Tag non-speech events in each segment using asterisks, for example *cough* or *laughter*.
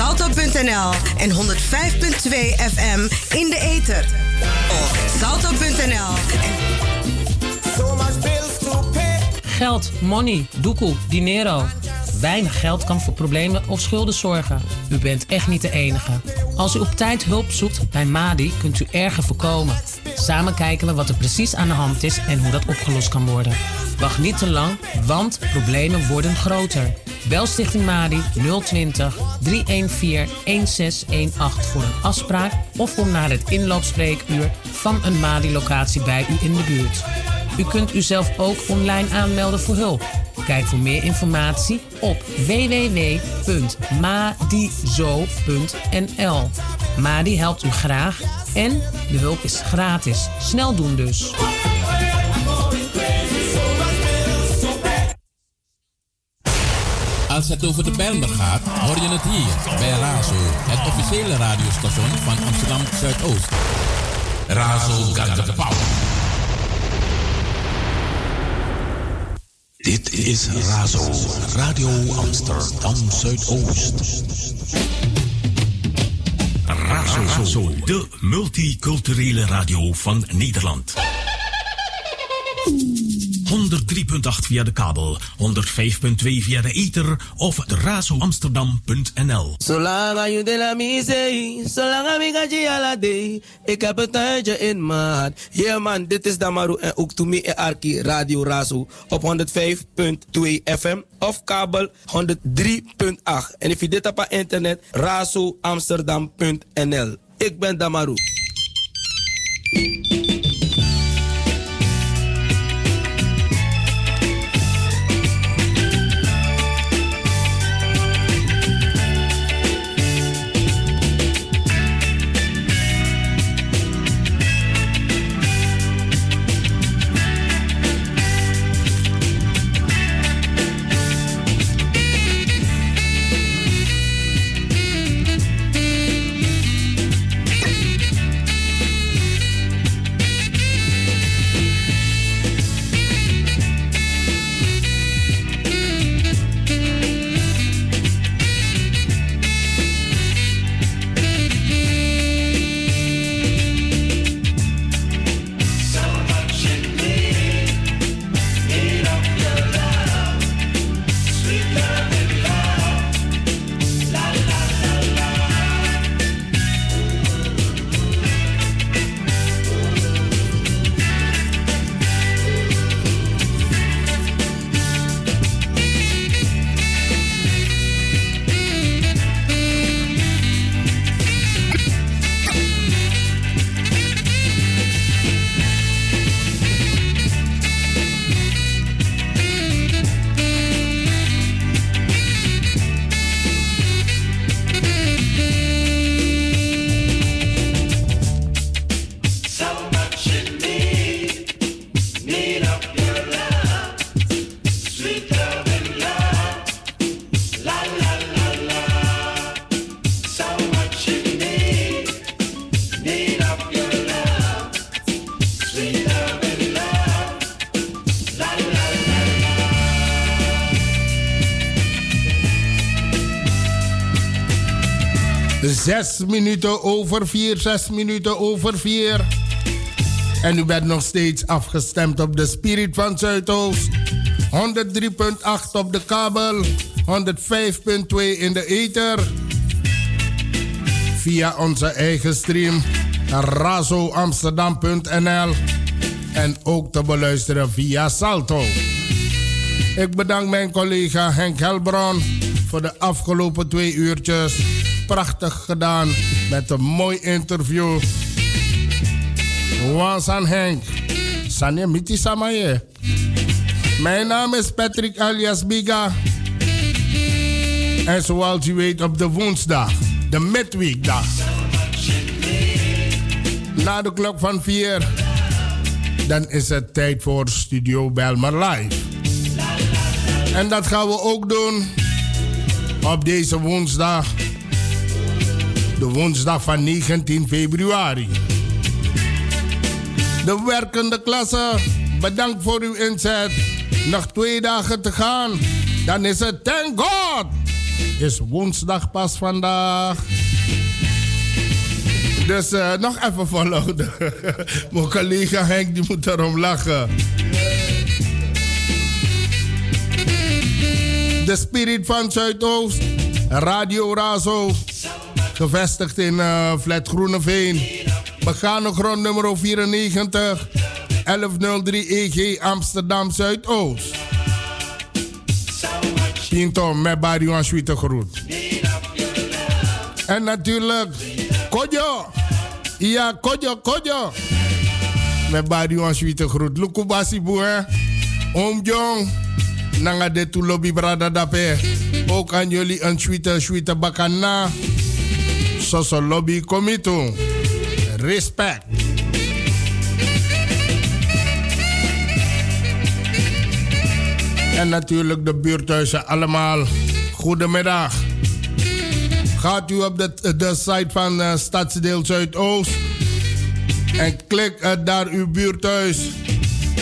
salto.nl en 105.2 FM in de ether. Of salto.nl Geld, money, doekoe, dinero. Weinig geld kan voor problemen of schulden zorgen. U bent echt niet de enige. Als u op tijd hulp zoekt bij MADI, kunt u erger voorkomen. Samen kijken we wat er precies aan de hand is en hoe dat opgelost kan worden. Wacht niet te lang, want problemen worden groter. Bel Stichting MADI 020 314 1618 voor een afspraak of kom naar het inloopspreekuur van een MADI-locatie bij u in de buurt. U kunt uzelf ook online aanmelden voor hulp. Kijk voor meer informatie op www.madizo.nl. Madi helpt u graag en de hulp is gratis. Snel doen dus. Als het over de Bijlmer gaat, hoor je het hier bij Razo, het officiële radiostation van Amsterdam Zuidoost. Razo got the power. Dit is Razo, Radio Amsterdam Zuidoost. Razo, de multiculturele radio van Nederland. 103.8 via de kabel, 105.2 via de ether of razoamsterdam.nl. Zolang je de la misee, zolang day. Ik heb het tijdje in maat. Yeah man, dit is Damaru en ook to me en Arki Radio Razo op 105.2 FM of kabel 103.8. En if je dit op internet, razoamsterdam.nl. Ik ben Damaru. Zes minuten over vier, zes minuten over vier. En u bent nog steeds afgestemd op de Spirit van Zuidoost. 103.8 op de kabel, 105.2 in de ether. Via onze eigen stream razoamsterdam.nl en ook te beluisteren via Salto. Ik bedank mijn collega Henk Helbron voor de afgelopen twee uurtjes prachtig gedaan met een mooi interview. Wansan Henk. Sanje Miti Samaye. Mijn naam is Patrick alias Biga. En zoals u weet op de woensdag, de midweekdag. Na de klok van 4, dan is het tijd voor Studio Belmer Live. En dat gaan we ook doen op deze woensdag de woensdag van 19 februari. De werkende klasse, bedankt voor uw inzet. Nog twee dagen te gaan, dan is het thank God. Is woensdag pas vandaag. Dus uh, nog even volhouden. *laughs* Mijn collega Henk die moet erom lachen. De Spirit van Zuidoost. Radio Razo. Gevestigd in uh, Flat Groeneveen. Begane grond nummer 94. 1103 EG Amsterdam Zuidoost. Pinto met Barry Sweete groet. En natuurlijk Kojo. Ja, Kojo, Kojo. Met Barry Sweete groet. Lukubasi boe. Oom Jong. Nanga de lobby brada dape. Ook aan jullie een sweete, sweete bakana. Soso lobby. Respect. En natuurlijk de buurthuizen allemaal. Goedemiddag. Gaat u op de, de site van uh, Stadsdeel Zuidoost en klik uh, daar uw buurthuis.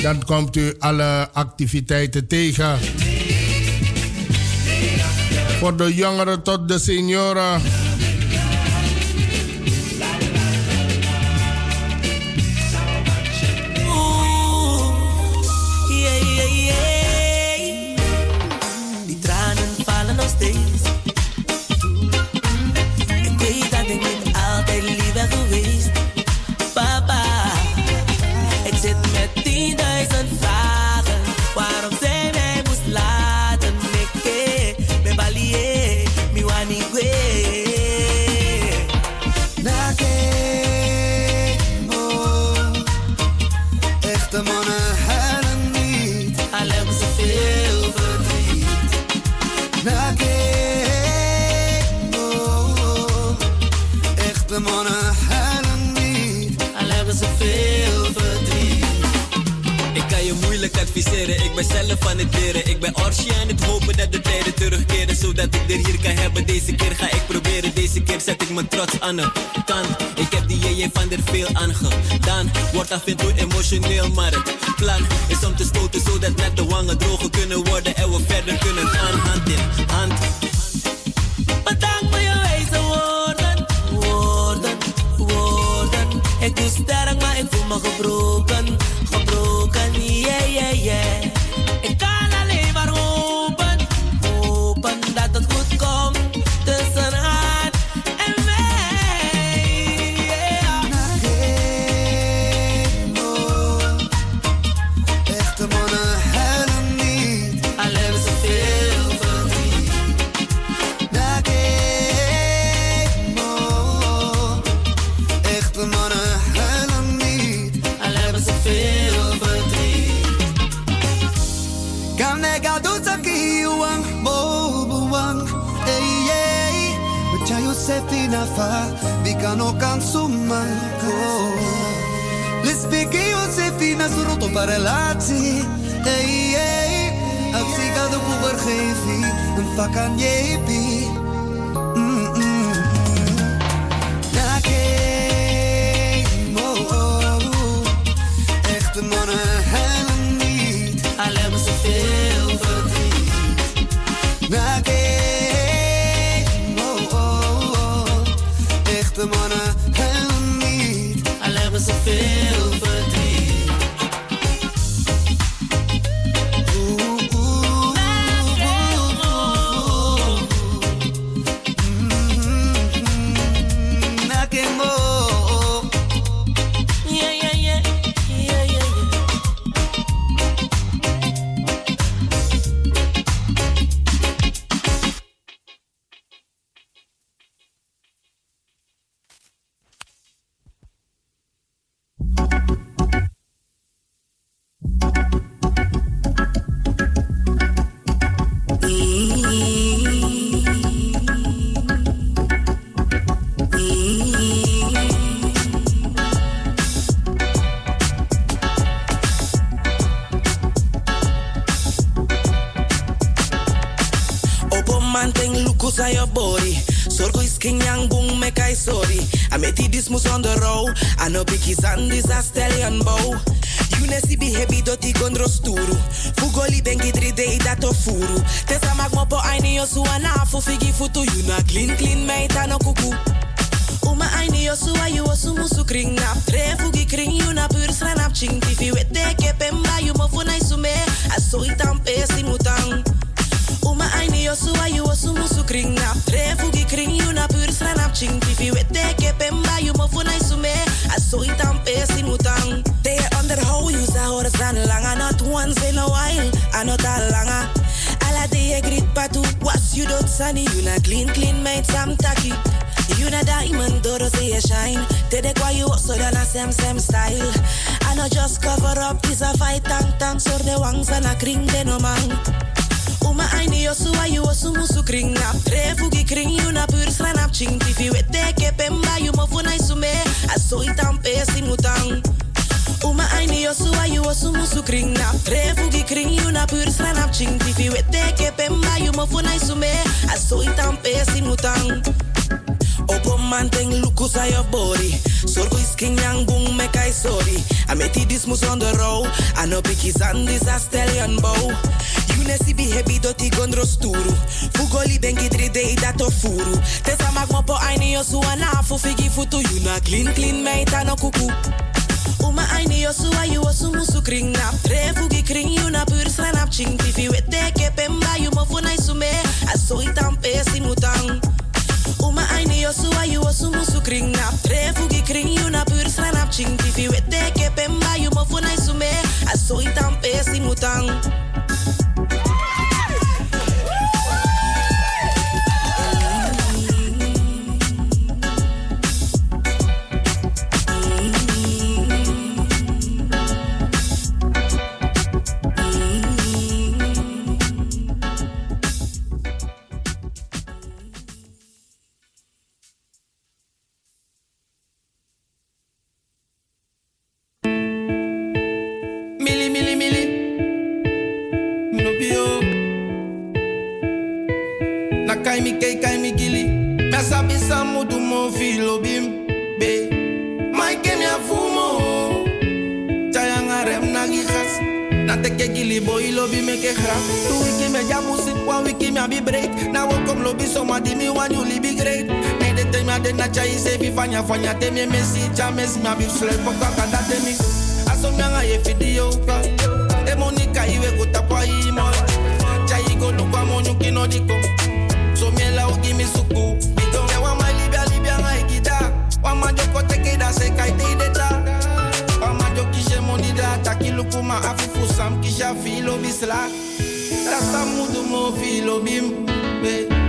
Dan komt u alle activiteiten tegen. Voor de jongeren tot de senioren. Ik ben Orsi aan het hopen dat de tijden terugkeren. Zodat ik er hier kan hebben. Deze keer ga ik proberen. Deze keer zet ik mijn trots aan de kant. Ik heb die JJ van der veel aangedaan. Wordt af en toe emotioneel, maar het plan is om te stoten. Zodat net de wangen droger kunnen worden. En we verder kunnen gaan hand in hand. Bedankt voor je wijze woorden. Woorden, woorden. Ik is sterk, maar ik voel me. Gebroken, relatie Hey, hey. Als ik aan de boeber geef Een vak aan je is a stallion bow. Yunesi behebi doti gondro sturu. Fugoli bengi 3D dato furu. Tesa magmopo aini yosu anafu figi futu. Yuna clean clean meita no kuku. Uma aini yosu ayu osu musu kring nap. Tre fugi kring yuna pur sranap ching. Tifi wete ke pemba yu mo funai sume. Aso itam pesi mutang. Uma aini yosu ayu osu musu kring nap. Tre fugi kring yuna pur sranap ching. Tifi wete ke pemba yu mutang. They underhold you sa horas dan langa. Not once in a while. Anot langa. Ala de grit patu. Was you don't sunny. You na clean clean made some tacky. You na diamond, doro say you shine. Tede kwa you also done a same same style. I know just cover up is a fight tang tang. So the wangs and a kring de no man. Uma aini yosu wa you osu musu kring nap. Tre fugi kring you na pur sranap ching. Tifi wete ke yosu wa you osu musu kring nap. Tre fugi kring you na pur sranap ching. Tifi wete ke pemba you mo funa isume. Aso itam pesi mutang. Opo manteng lukus aan je body. Zorgo is king yang boom me kai sorry. I met this mus on the road. I know biggie this a stallion bow. You ne si behebi doti gondro sturu. Fugoli bengi 3D dato furu. Tesa magmo po aini yosu anafu figi futu. You na clean clean meita no kuku. Uma aini yosu ayu osu musu kring nap. Tre fugi kring you na pur sranap ching. Tifi wete ke pemba you mo funai sume. Aso itam pesi mutang. Uma aini yosu ayu osu musu kring nap Tre fugi kring you na pur sranap ching Tifi wete ke pemba you mo funai sume Aso itam pesi mutang Mili, lobi so ma di mi wan you libi great. Me de te me ade na chai se fi fanya fanya te me. Mesi cha mes me abi slep pokka kada te mi. Aso mianga ye video pa E monika iwe kuta kwa imo Cha igo lukwa monyu kino diko So miela ugi mi suku. Bito ya wama libya libya nga ikida Wama joko da se kai te deta Wama joki she moni da Taki lukuma afufu sam filo bisla Rasta mudu mo filo bim Be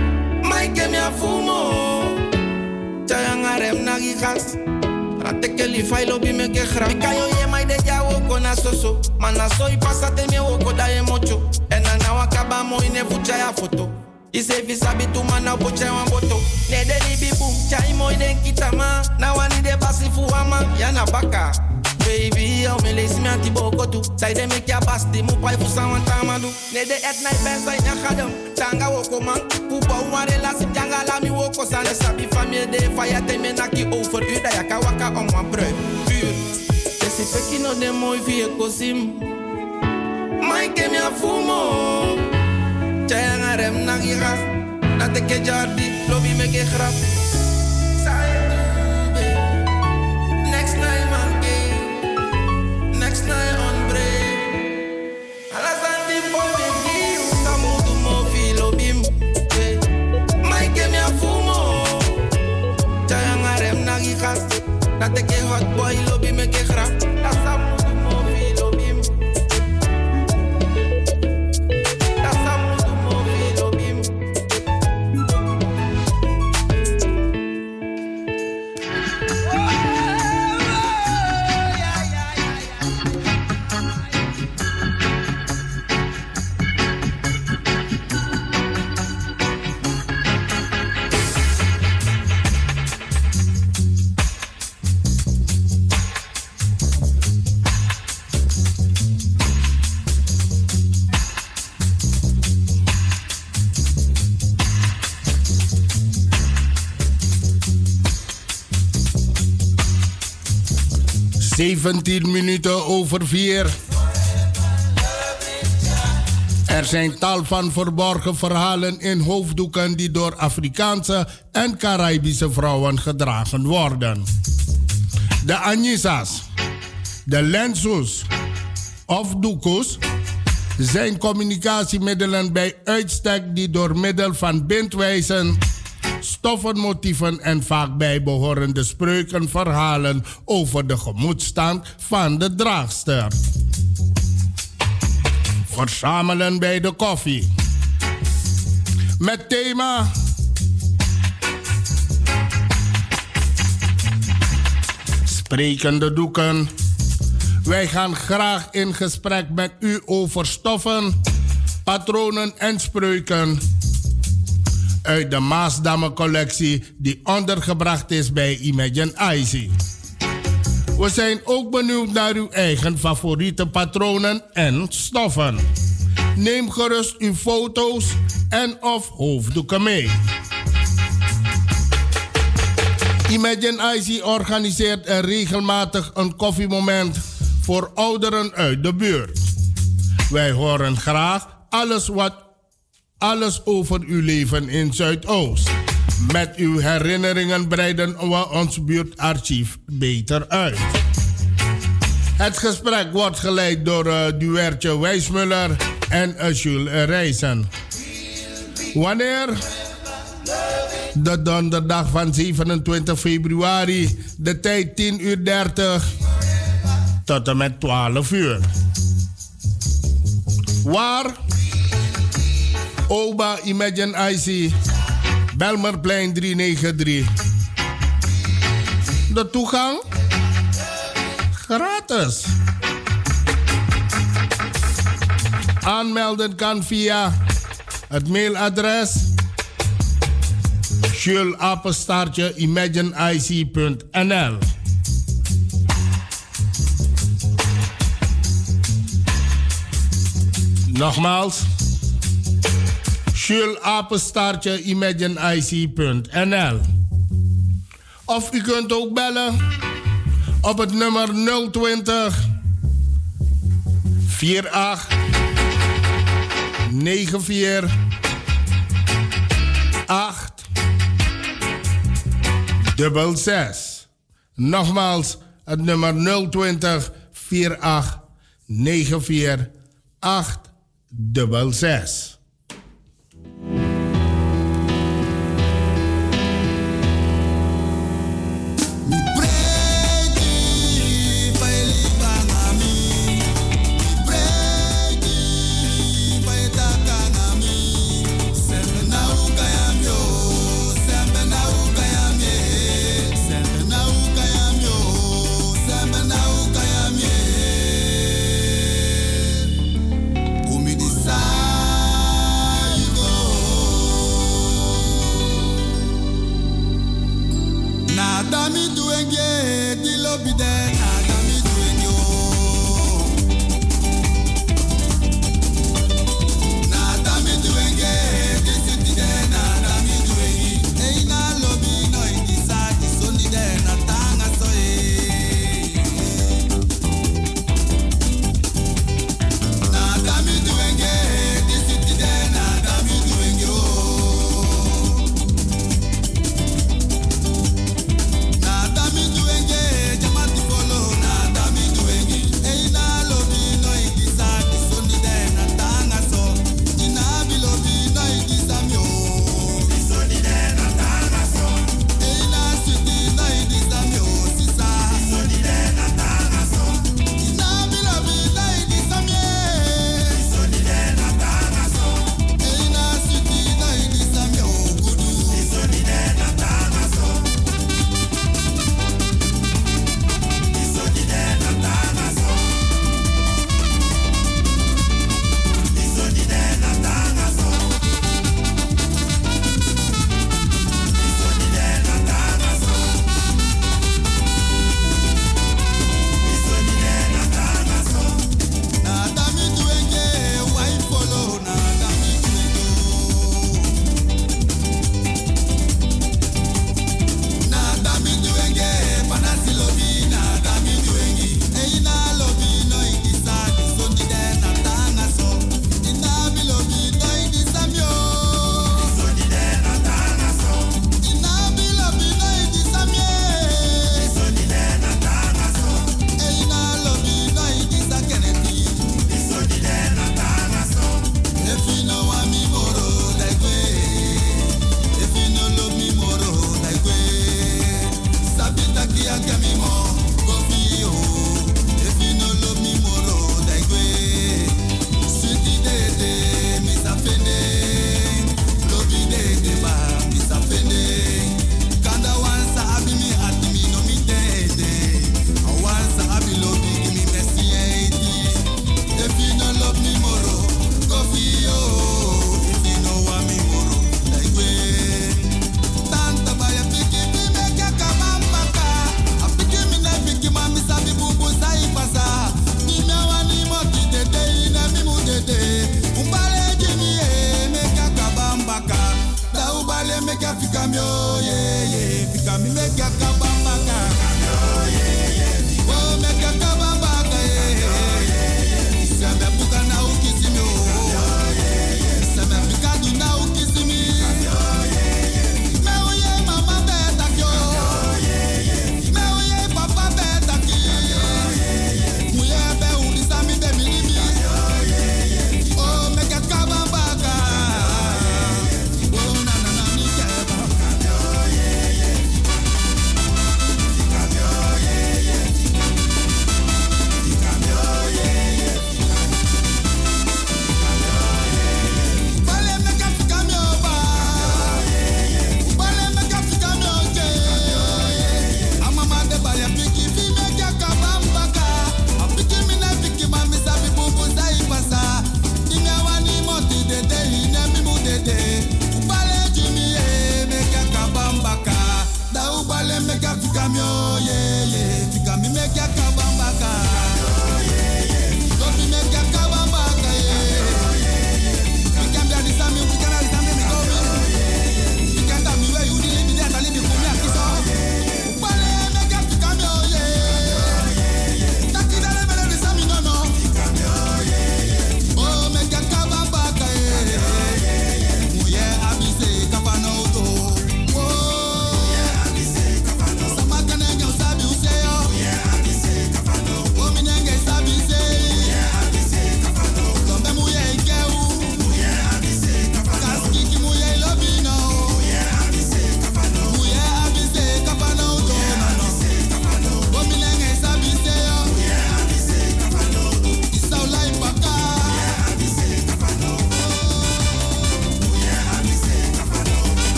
Maike mi afumo Chayanga rem nagi gas Rate que li fai lo bi me que gra. Mi kayo ye mai de ya woko na soso. Mana soy pasate mi woko da ye mocho. Ena na wakaba mo ine fucha ya foto. Ise visabi tu mana bocha wa boto. Ne de li bibu, chai mo ine kitama. Na wani de basi fuama, ya na baka. Baby, yo me lees me anti boko tu. Sai de me kia basti, mu pai fusa wan tamadu. Ne de et night ben sai na khadam. Tanga woko man. Pupa wa relasi janga la mi woko san. Sabi famille de fire te me naki over u da yaka waka om wan brui. Puur. Esi peki no de mooi vie kosim. Mai ke mi afumo. Chayanga rem nagi gas. Na te ke jardi, lobby me ke grap. Te ke hot boy 17 minuten over 4. Er zijn tal van verborgen verhalen in hoofddoeken die door Afrikaanse en Caribische vrouwen gedragen worden. De Anisas, de Lensus of Doekoes zijn communicatiemiddelen bij uitstek die door middel van bindwijzen, stoffenmotieven en vaak bijbehorende spreuken verhalen over de gemoedstand van de draagster. Verzamelen bij de koffie. Met thema. Sprekende doeken. Wij gaan graag in gesprek met u over stoffen, patronen en spreuken uit de Maasdamme collectie die ondergebracht is bij Imagine Icy. We zijn ook benieuwd naar uw eigen favoriete patronen en stoffen. Neem gerust uw foto's en of hoofddoeken mee. Imagine Icy organiseert er regelmatig een koffiemoment voor ouderen uit de buurt. Wij horen graag alles, wat, alles over uw leven in Zuidoost. Met uw herinneringen breiden we ons buurtarchief beter uit. Het gesprek wordt geleid door uh, Duertje Wijsmuller en uh, Jules Reizen. Wanneer? De donderdag van 27 februari, de tijd 10 uur 30 tot en met 12 uur. Waar? Oba Imagine IC, Belmerplein 393. De toegang? Gratis. Aanmelden kan via het mailadres imagineic.nl Nogmaals, Jules imagineic.nl Of u kunt ook bellen op het nummer 020 48 94 8 dubbel 6. Nogmaals, het nummer 020 48 94 8 dubbel 6.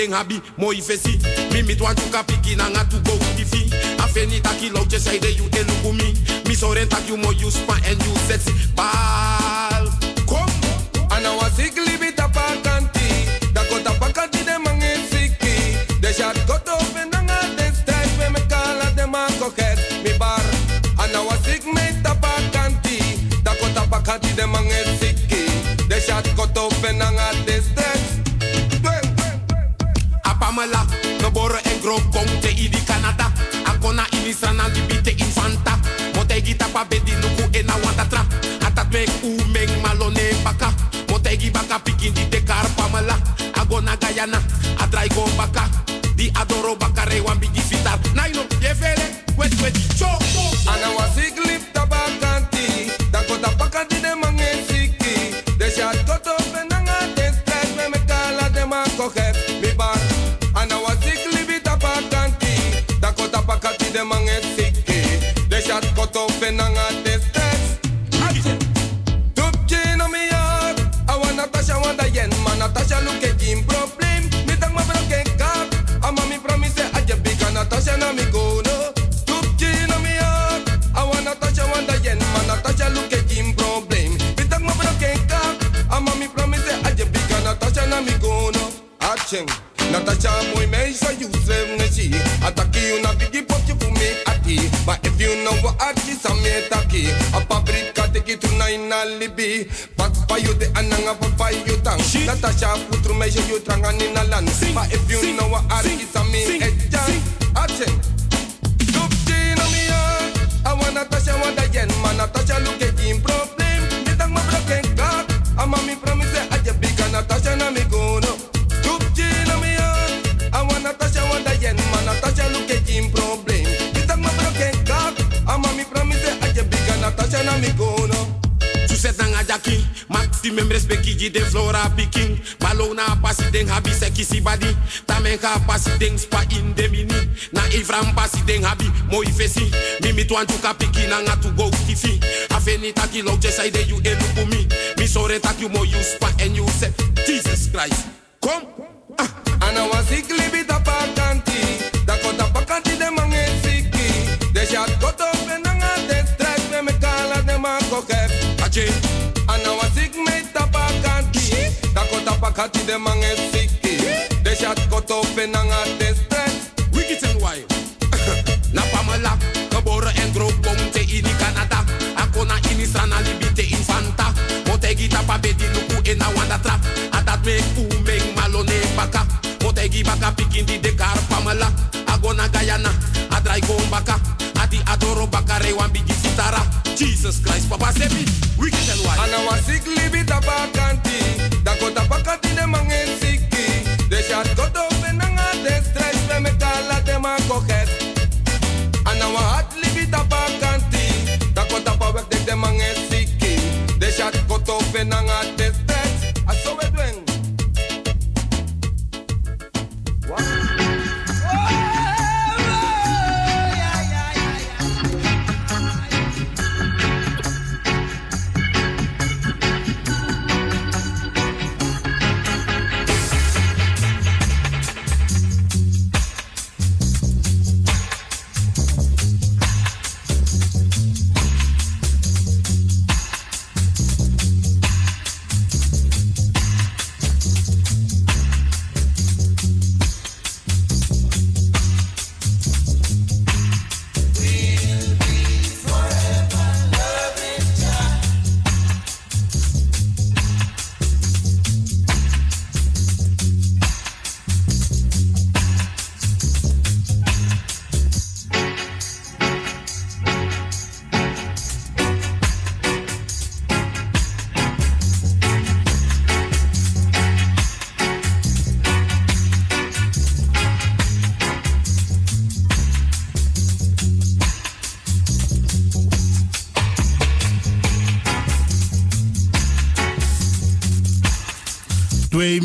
Ding habi moi fesi. Mi mit wan tuka piki na nga tu go kifi afeni taki lo je say de you elukumi mi. So rent tak you mo you spa and you sexy bal. Kom. Ana wasigli bita pakanti da kota pakati de mange siki. De chat koto venanga de style we me kala de man coquet mi bar. Ana wasig me tapakanti da kota pakati de mange siki. De chat koto venanga de pa bedi nuku e na wanda tra. Atat mek u meng malone baka. Motegi baka pikin di de pa mala. Agona gayana adrai go baka. Di adoro baka rewan bigi fitar. Naino ye fele wet wet cho Ana you de ananga, pa pa you tang. Natasha, putru meisje, you trangan in a land. But if you know flora picking Balona pasi deng habi seki si badi Tamenka pasi deng spa in de mini. Na Evram pasi deng habi moi fesi Mimi tuan tuka piki na nga tu go kifi. Afeni taki lo just say de you elu mi Mi sore taki mo you spa and you say Jesus Christ kota pakanti de mange siki De shat koto penanga de strike Wicked and wild. *laughs* Na pamela Geboren en groot te in Canada. Ako na in Israël libite infanta Motegi tapa bedi luku in a wanda trap Adat me umeng malone baka. Motegi baka pikin di dekar pamela Agona Guyana Adrai baka. Adi adoro baka rewan bigi sitara. Jesus Christ papa sebi Wicked and wild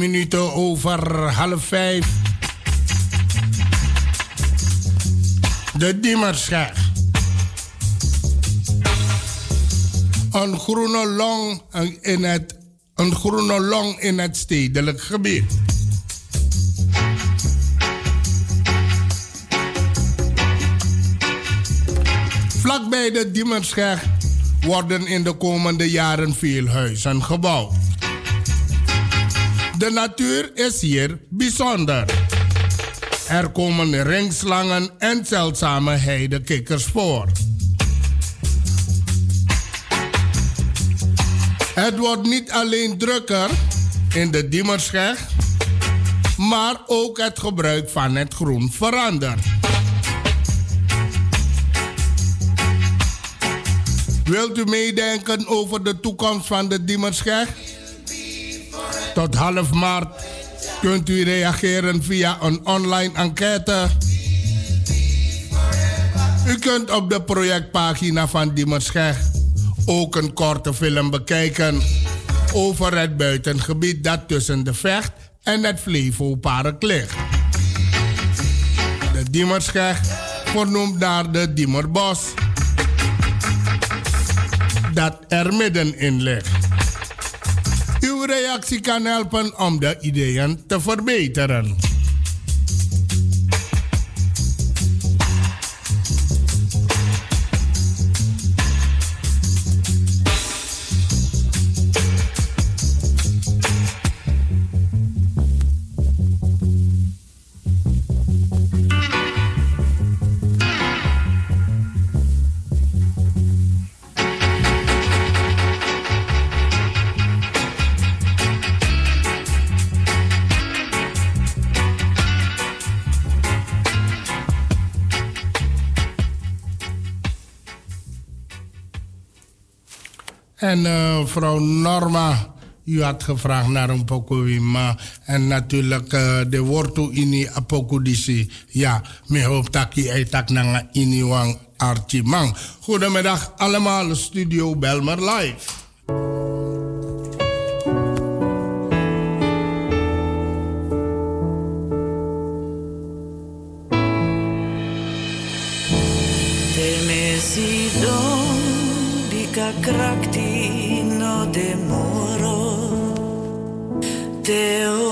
minuten over half vijf. De Dimmerscheg. Een groene long in het, een groene long in het stedelijk gebied. Vlakbij de Dimmerscheg worden in de komende jaren veel huizen gebouwd. De natuur is hier bijzonder. Er komen ringslangen en zeldzame heidekikkers voor. Het wordt niet alleen drukker in de Diemerscheg, maar ook het gebruik van het groen verandert. Wilt u meedenken over de toekomst van de Diemerscheg? Tot half maart kunt u reageren via een online enquête. U kunt op de projectpagina van Diemerscheg ook een korte film bekijken over het buitengebied dat tussen de Vecht en het Flevopark ligt. De Diemerscheg, vernoemd naar de Diemerbos, dat er middenin ligt. Reactie kan helpen om de ideeën te verbeteren. En uh, vrouw Norma, u had gevraagd naar een pokoe En natuurlijk uh, de wortu ini apoku disi. Ja, me hoop taki eitak nanga ini wang archimang. Goedemiddag allemaal, Studio Belmer Live. demoro te ogre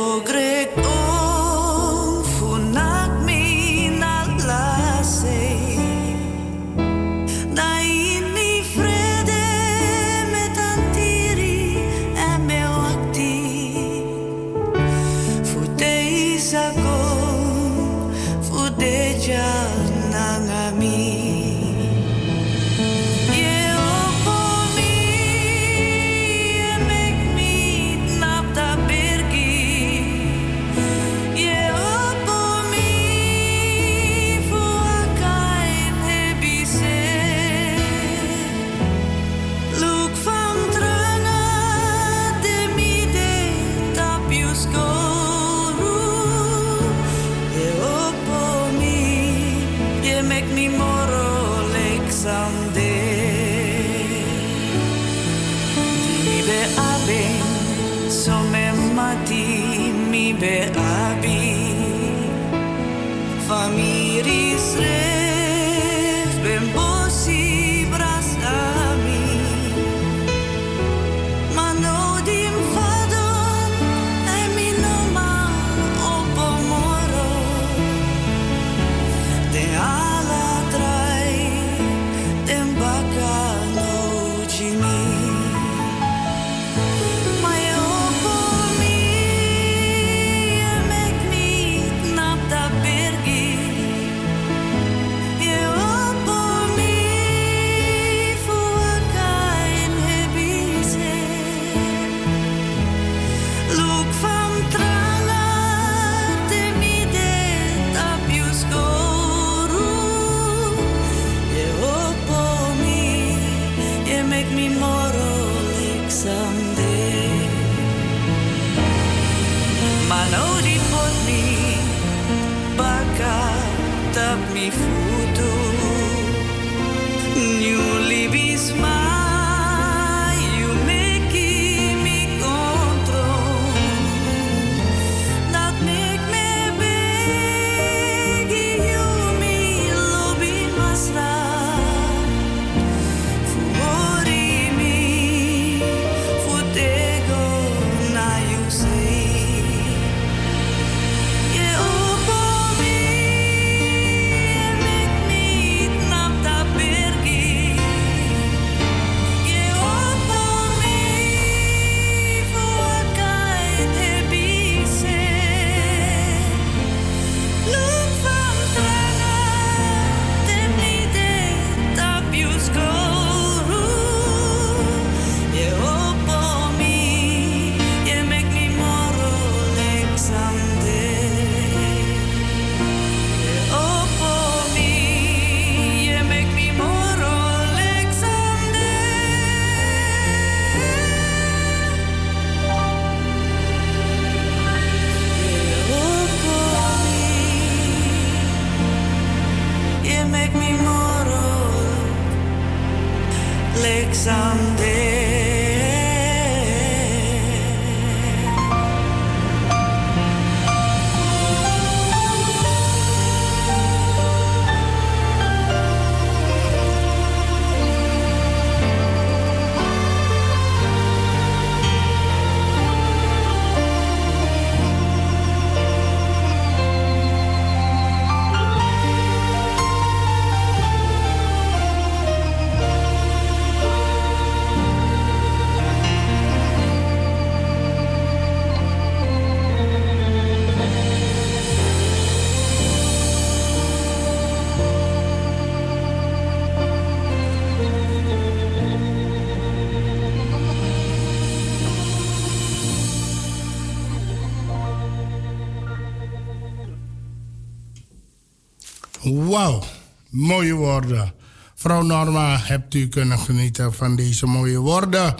mooie woorden Mevrouw Norma, hebt u kunnen genieten van deze mooie woorden?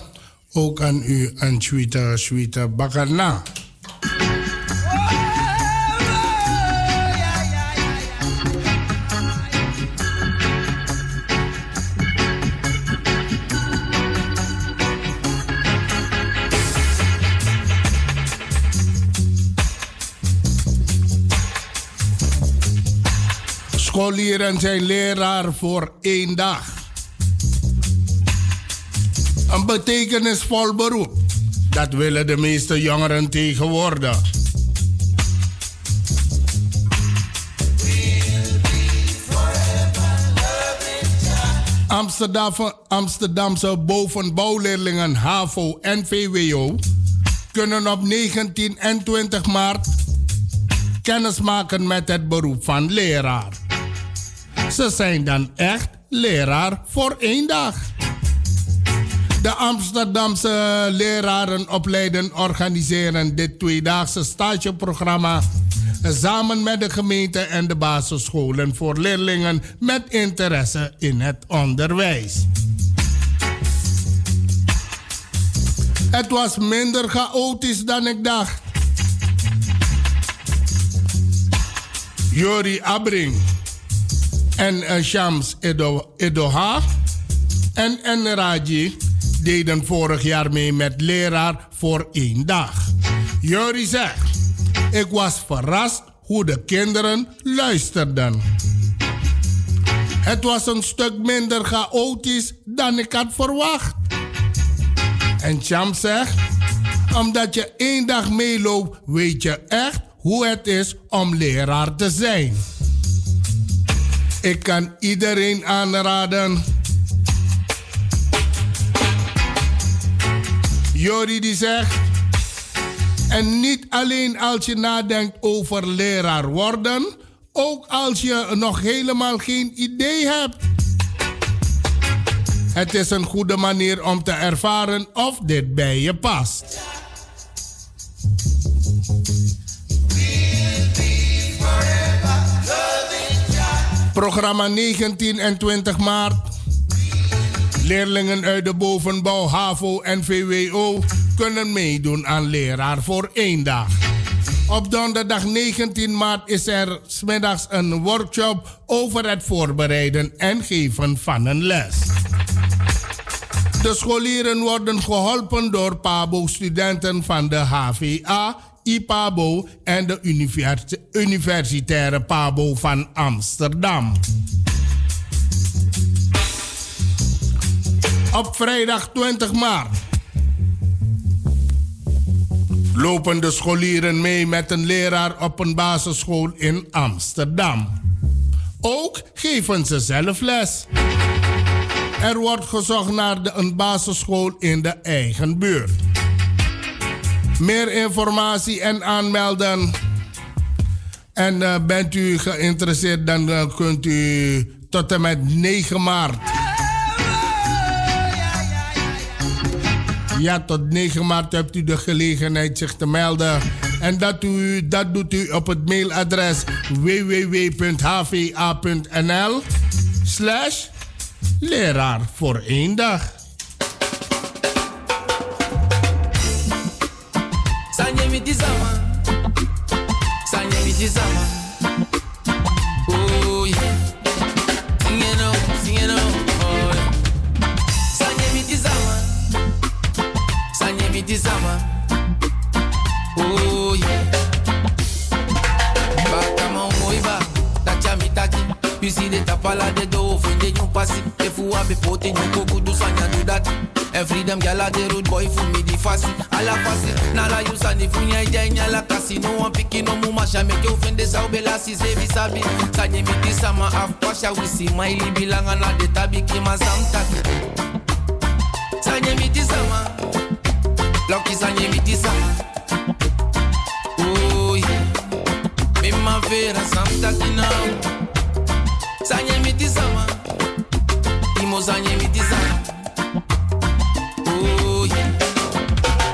Ook aan u, Sweete, Sweete Bakarna. Scholieren zijn leraar voor één dag. Een betekenisvol beroep. Dat willen de meeste jongeren tegenwoordig. Amsterdam, Amsterdamse bovenbouwleerlingen HAVO en VWO kunnen op 19 en 20 maart kennismaken met het beroep van leraar. Ze zijn dan echt leraar voor één dag. De Amsterdamse lerarenopleiden organiseren dit tweedaagse stageprogramma samen met de gemeente en de basisscholen voor leerlingen met interesse in het onderwijs. Het was minder chaotisch dan ik dacht. Jori Abring en uh, Shams Edo, Edoha en Enraji deden vorig jaar mee met leraar voor één dag. Jori zegt, ik was verrast hoe de kinderen luisterden. Het was een stuk minder chaotisch dan ik had verwacht. En Cham zegt, omdat je één dag meeloopt, weet je echt hoe het is om leraar te zijn. Ik kan iedereen aanraden. Jori die zegt. En niet alleen als je nadenkt over leraar worden, ook als je nog helemaal geen idee hebt. Het is een goede manier om te ervaren of dit bij je past. Programma 19 en 20 maart. Leerlingen uit de bovenbouw, HAVO en VWO kunnen meedoen aan leraar voor één dag. Op donderdag 19 maart is er smiddags een workshop over het voorbereiden en geven van een les. De scholieren worden geholpen door PABO-studenten van de HVA IPABO en de Universitaire PABO van Amsterdam. Op vrijdag 20 maart lopen de scholieren mee met een leraar op een basisschool in Amsterdam. Ook geven ze zelf les. Er wordt gezocht naar de, een basisschool in de eigen buurt. Meer informatie en aanmelden. En uh, bent u geïnteresseerd, dan uh, kunt u tot en met 9 maart. Ja, tot 9 maart hebt u de gelegenheid zich te melden. En dat, u, dat doet u op het mailadres www.hva.nl slash leraar voor één dag. Tapala de do Funde nyum pasi. Efu abe pote nyum koku do sanya do that And freedom gyal the road boy for me the fast Ala fast Na la you sani funya ide nyala kasi. No one picking no muma sha make you fin de sao bela si se vi sabi Sanye mi di sama pasha we see my li bilanga na de tabi kima sam taki Sanye mi di sama Lucky sanye mi di sama Oh yeah. Ma vera sam taki now Sanye mi di sama Imo sanye mi di sama Oh yeah.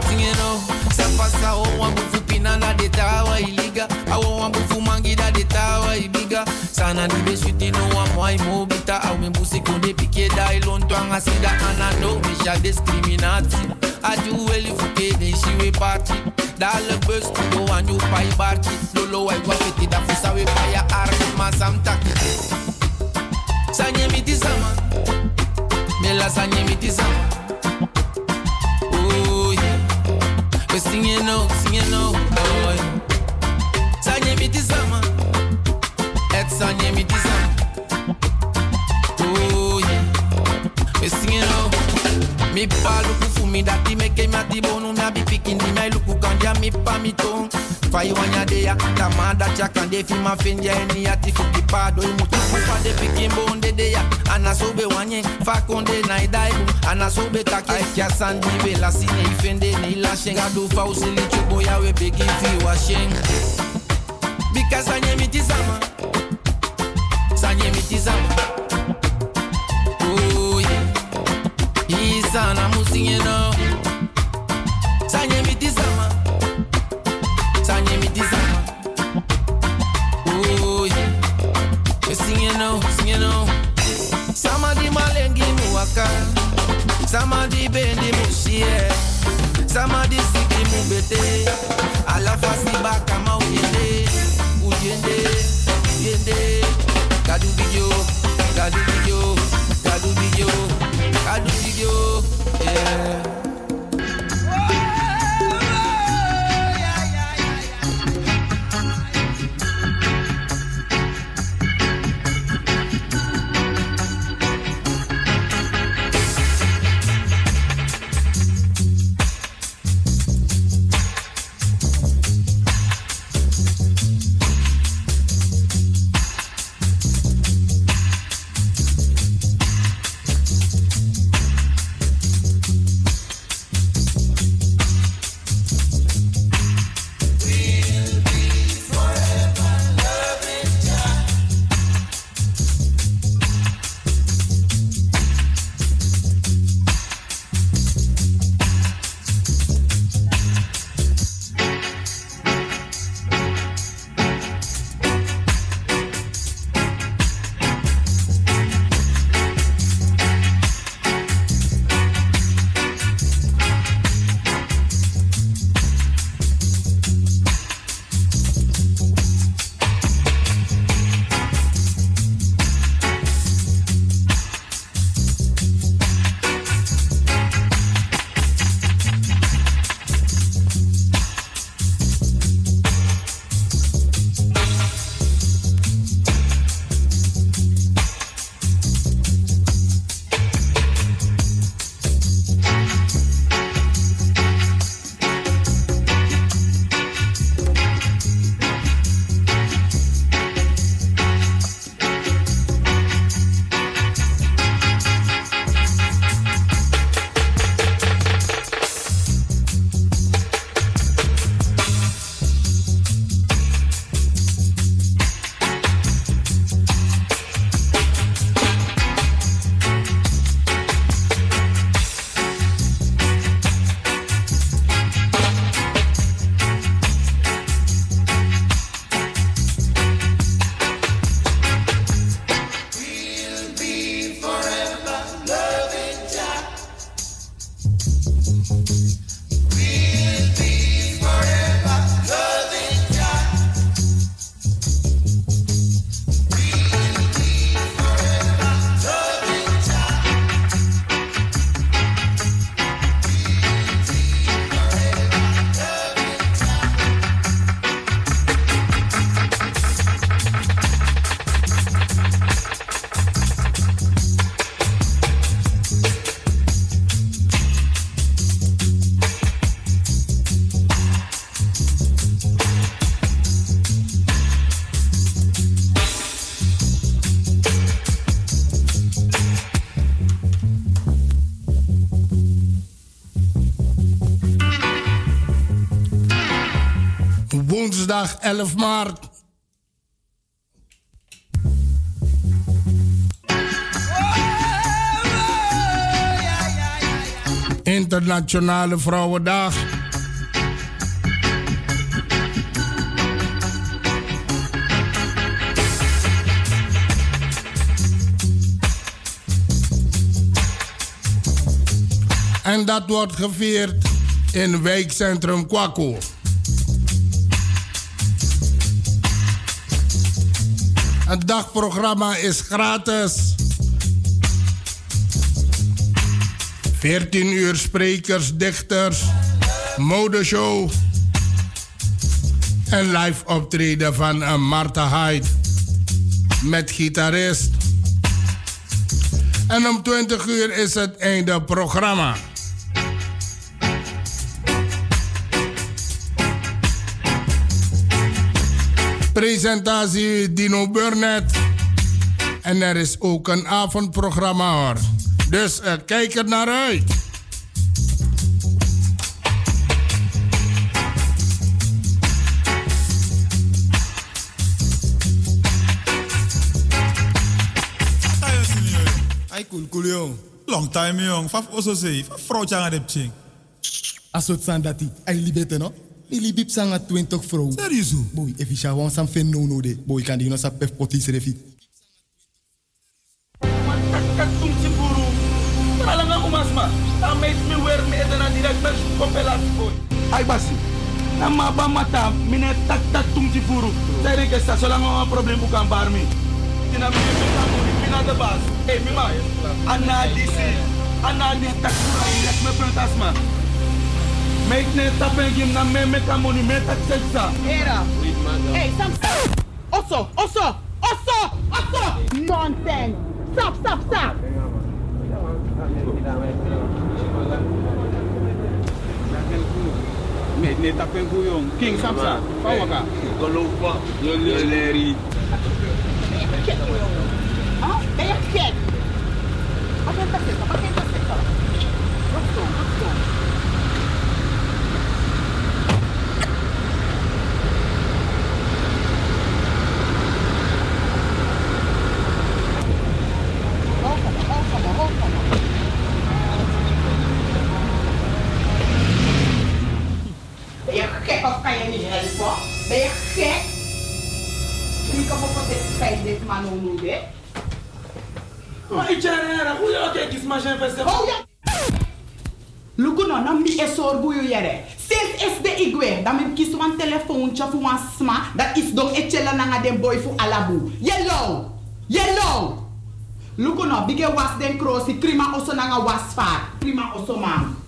Sing it out. Sapasa o wambu fupina na de tawa iliga. Awo wambu fumangi da de tawa ibiga. Sana ni be sweet no wa moi mobita. Au me busi konde pi kan asida anano misha discriminatie. Aju weli fuke de shiwe party. Dale bus go anju pai barchi. Lolo wai wafeti da fusa we paya arki masam taki. Sanye miti sama. Mela sanye miti sama. Oh yeah. We singing no, singing no. Oh yeah. Sanye miti sama. Et sanye miti sama. Oh yeah. We singing no. Mi pa luku fu mi dati meke mi ati bonu mi abi pikin di mi luku kanja mi pa mi tong Fai wanya de ya tamada chaka de fi ma finja eni ati fuki pa do imu tuku fa de pikin bon de de ya Ana sobe wanye fa konde na idaibu Ana sobe kake ai kya sandi we la sine ifende ni la shenga do fa usili chubo ya we begi fi wa malengi muwaka Sama di bendi mushie Sama di siki mubete Ala fasi baka ma uyende Uyende, uyende Kadu woensdag 11 maart. Internationale Vrouwendag. En dat wordt gevierd in wijkcentrum Kwaku. Het dagprogramma is gratis. 14 uur sprekers, dichters, modeshow en live optreden van uh, Martha Hyde met gitarist. En om 20 uur is het einde programma. Presentatie Dino Burnett. En er is ook een avondprogramma hoor. Dus uh, kijk er naar uit. Long time jong. Faf oso say. Faf vrouw changa de ching. Asot san dati. Ay libete no. Ni libip sanga 20 vrouw. Serieus? Boy, if je wan sam fen no no de. Boy kan die no sa pef potis refi. Alang ako mas ma. Tamay mi wer mi edana direct bes kopelat boy. Ay basi. Na maba mata mine tak tak tung si furu. Saya ke sa solang ang problem bukan barmi. Tina mi mi tamu mi pina de bas. Eh mi ma. Ana disi. Ana di tak furu direct me plantasma. Make ne tapen gim na me me kamoni me tak seksa. Era. Hey, Sam, stop! Osso, osso, osso, osso! Nonsense! Stop, stop, stop! Me ne tapen kuyong. King Samsa. Fawa ka. Geloof me, jullie Larry. Huh? Ben je gek? Wat is dat zitten? Wat is dat Maar ik jaren, hoe je ook eens maar zijn festival. Oh ja! Luku no, na mi esor buyu yere. Sinds is de igwe, dan mi kies wan telefoontje voor wan sma, dat is don etchela nanga den boy fu alabu. Yellow! Yellow! Luku no, bige was den krosi, prima oso nanga was vaar. Prima oso man.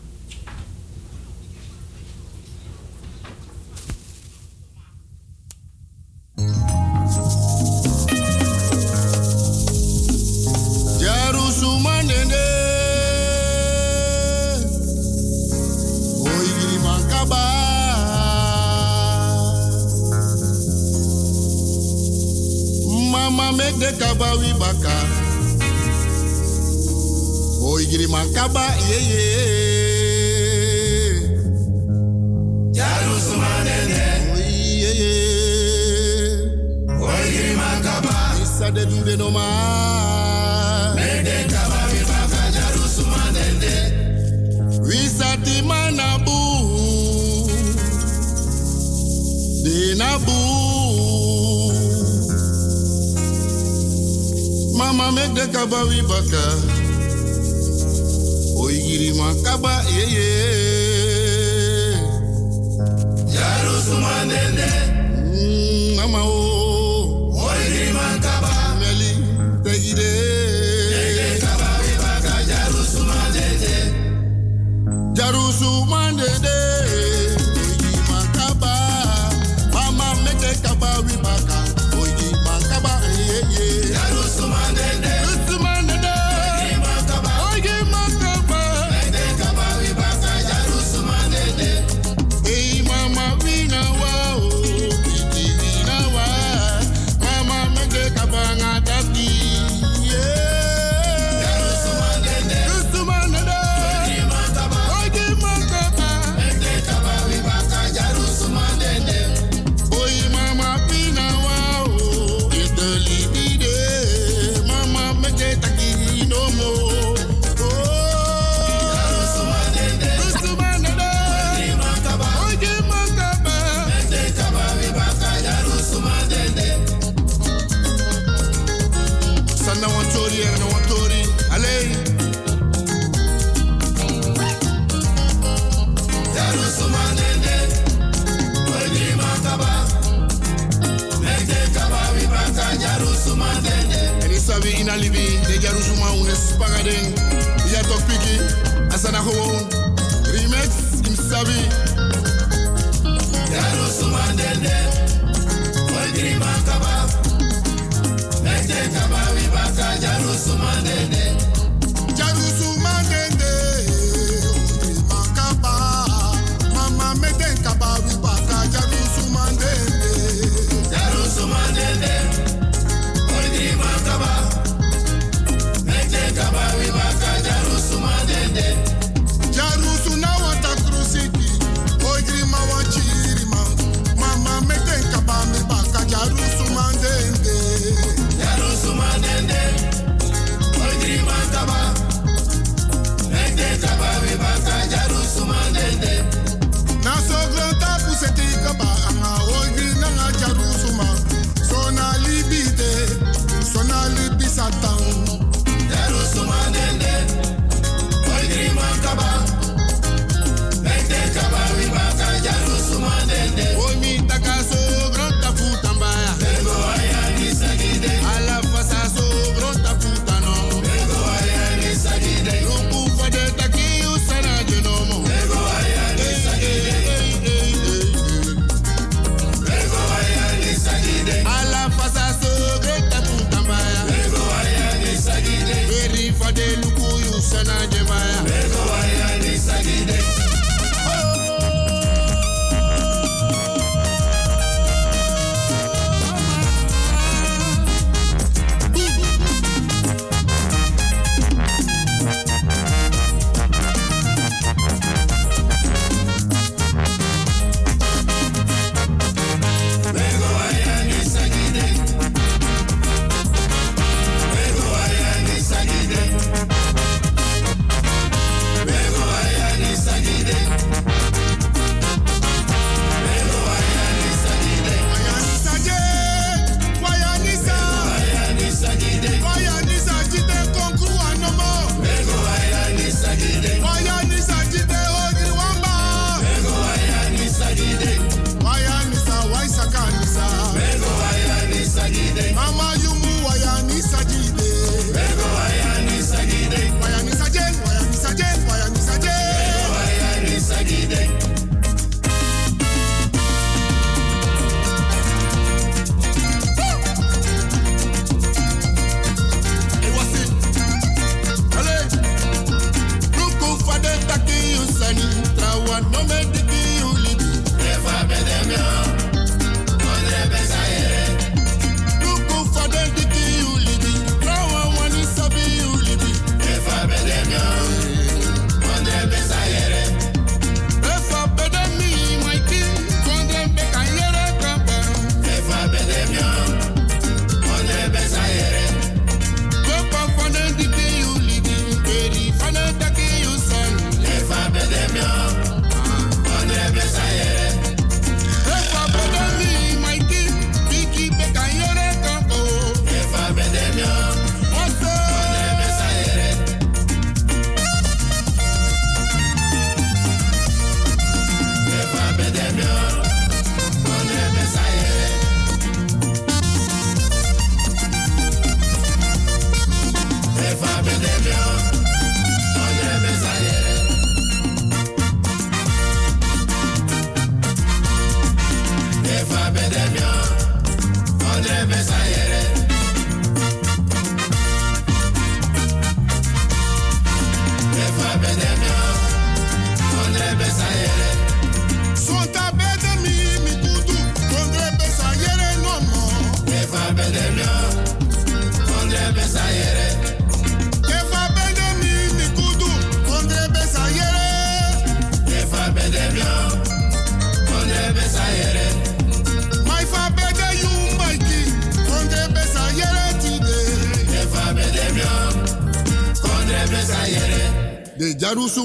Mama make the kaba we baka. Oigiri mankaba ye ye. Jarusumanene. Oye ye. Oigiri mankaba. Isa de no. Wisati manabu. Dinabu. Mama make the kaba we baka Oigiri makaba ye ye. Yaru sumanende mm, Mama o Darusu Mandede. Whoa.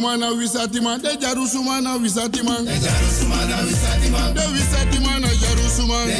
sumana wisatiman de jaru sumana wisatima. De jaru sumana wisatima. De wisatiman jaru sumana.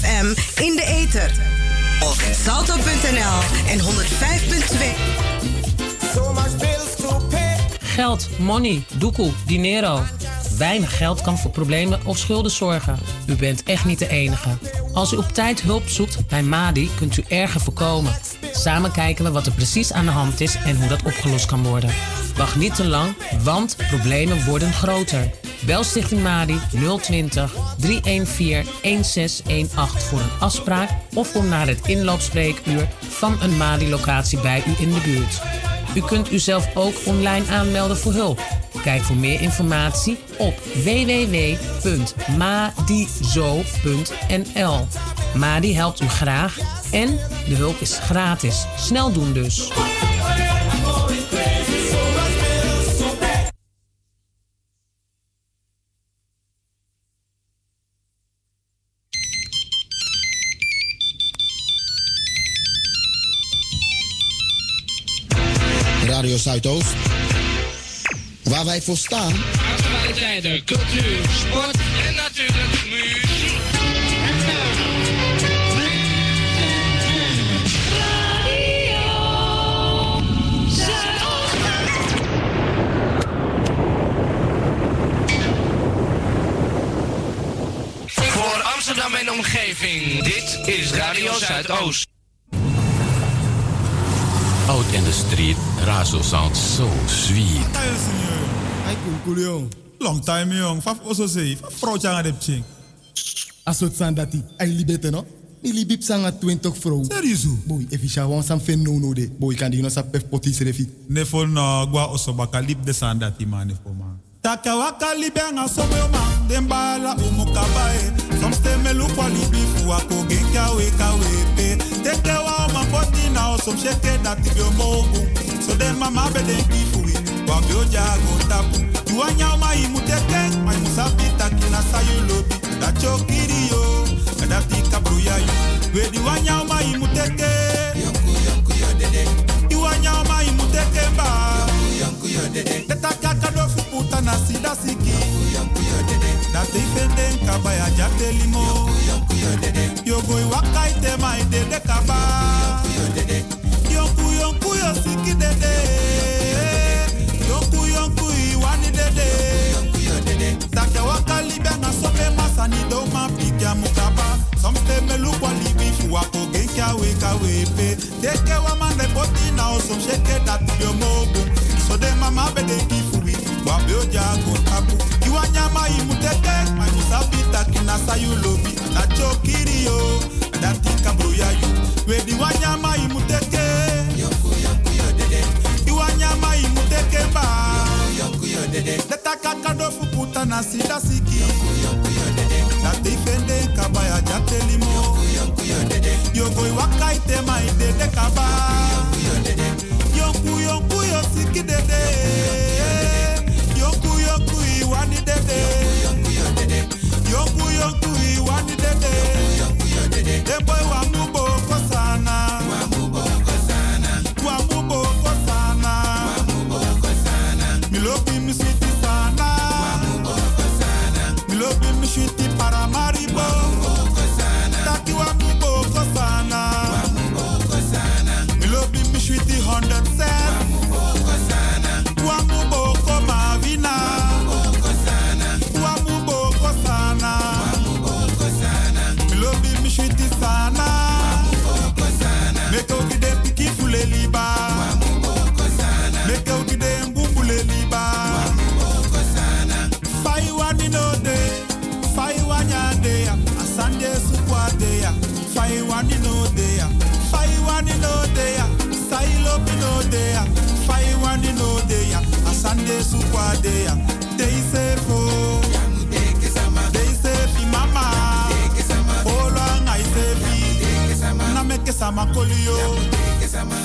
FM in de ether. Of salto.nl en 105.2. Geld, money, doekoe, dinero. Weinig geld kan voor problemen of schulden zorgen. U bent echt niet de enige. Als u op tijd hulp zoekt bij MADI, kunt u erger voorkomen. Samen kijken we wat er precies aan de hand is en hoe dat opgelost kan worden. Wacht niet te lang, want problemen worden groter. Bel Stichting MADI 020 314 1618 voor een afspraak of kom naar het inloopspreekuur van een MADI-locatie bij u in de buurt. U kunt uzelf ook online aanmelden voor hulp. Kijk voor meer informatie op www.madizo.nl. Madi helpt u graag en de hulp is gratis. Snel doen dus. Zuidoost. Waar wij voor staan. Actualiteiten, cultuur, sport en natuurlijk muziek. Voor Amsterdam en omgeving, dit is Radio Zuidoost. Out in the street, Razo sounds so sweet. Long time, jong. Faf oso say. Faf vrouw tjanga de pching. Asot san dati, ay libete no? Mi libip sanga 20 vrouw. Serieus? Boy, if isha wan sam fen no no de. Boy, kan di no sa pef potis refi. Nefo no gwa oso baka lip de sandati man nefo man. Taka waka libe nga sobe o man. Den bala umu kabae. Soms te me lu kwa libi fu ako gen kya we ka we pe. Teke wa o man poti na o sheke bi o mogu. So den mama be den bi fu we. Wa bi o jago tapu. You anya o ma imu teke. Ma imu sabi taki na sayu lobi. Da chokiri yo. Da tika bruya yo. We di wanya o ma imu teke. Yonku yonku yo dede. You anya o ma imu teke mba. Yonku yo dede. Puta na sida siki. Yonku yo dede. Da te ifende nkaba ya jate limo. Yonku yo dede. Kaba. Yonku. Yonku yo siki dede. Yonku yonku iwani dede. Take waka libe na sobe masani do ma pikya mukaba. Some stay me look wa libi fu wako genki awe kawe pe. Teke wa mande poti na o some shake that yo mobu. So de mama be de kifu wa be oja go tabu. Iwa nyama imuteke, ma musabi takina sayu lobi. Na chokiri yo, da tika bruya you. We di wa nyama imuteke. Yonku yonku yo dede. Iwa nyama imuteke ba. Yonku yo dede. Leta kaka do fu puta na sida siki. Yonku yonku yo dede. Na te ifende kabaya jate limo. Yo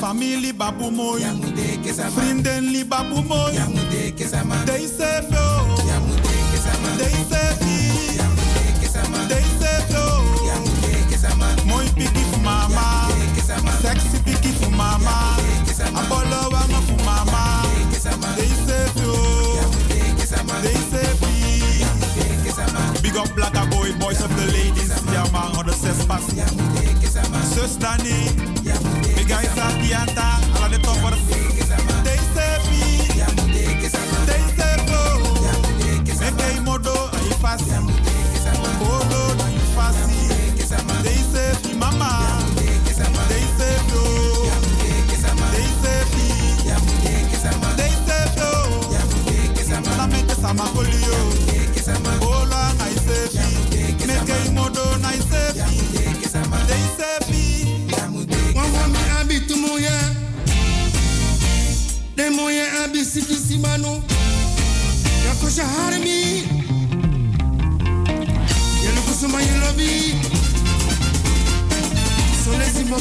Family babu mooi. Vrienden li babu mooi. They say no. They say no. They say no. Mooi piki voor mama. Sexy piki voor mama. Apollo wama fu mama. They say no. They say no. Big up black boy, boys of the ladies. Ja man, on the zes pas. Zus Tatiata, alla de top Je hard me. You look somebody you love me. So let's je my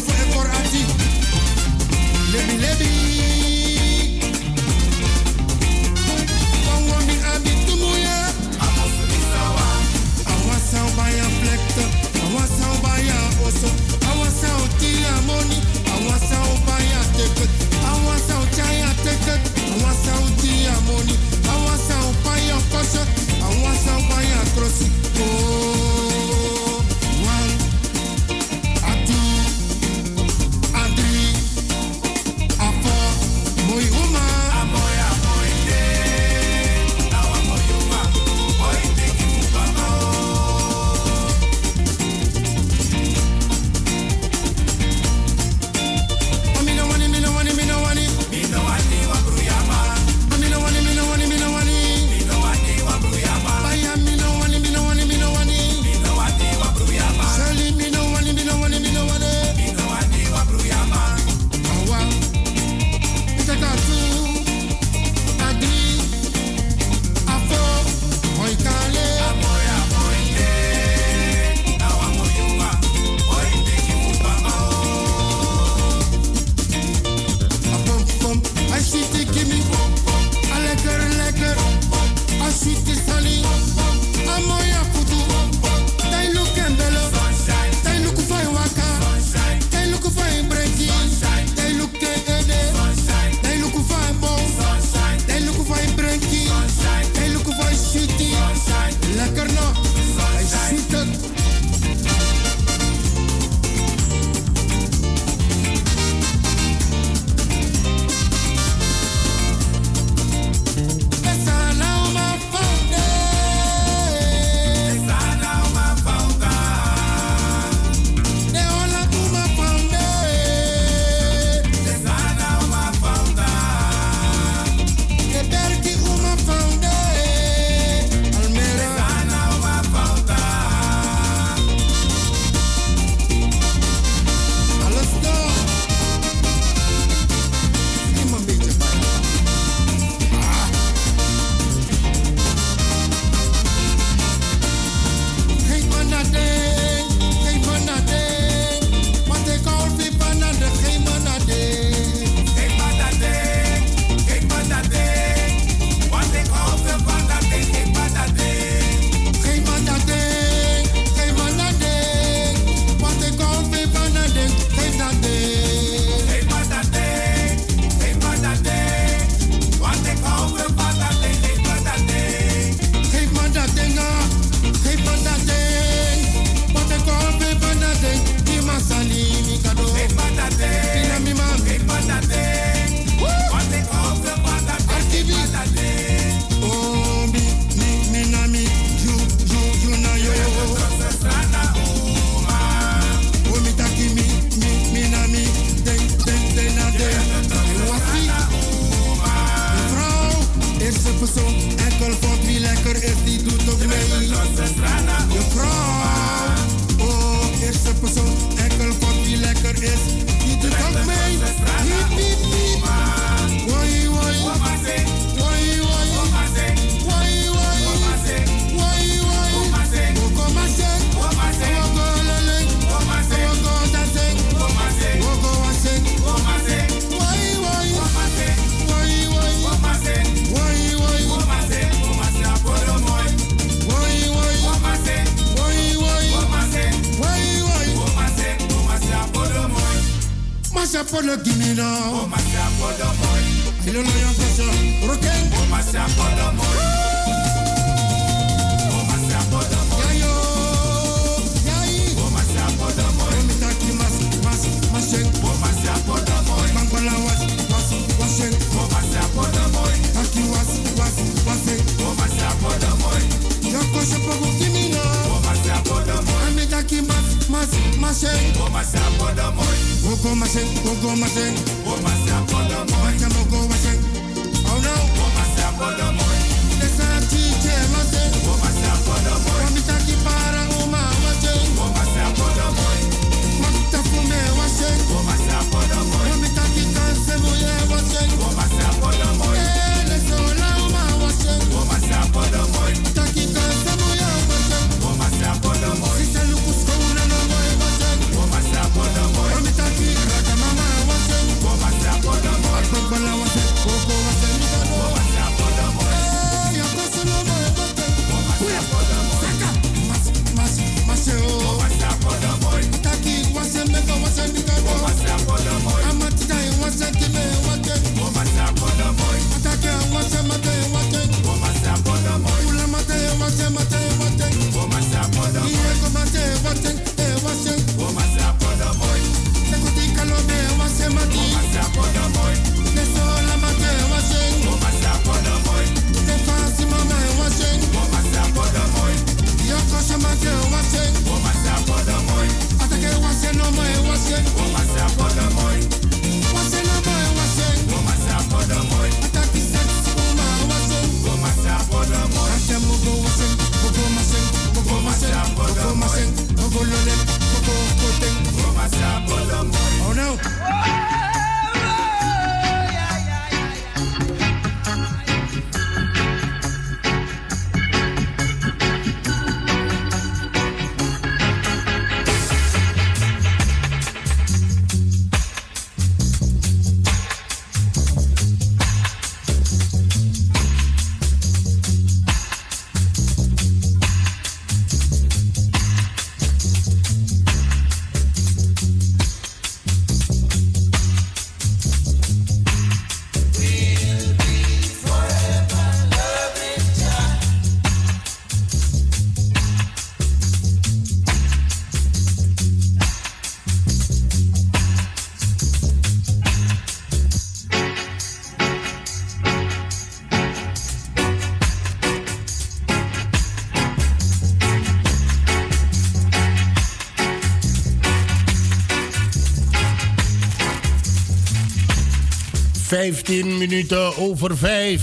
15 minuten over 5.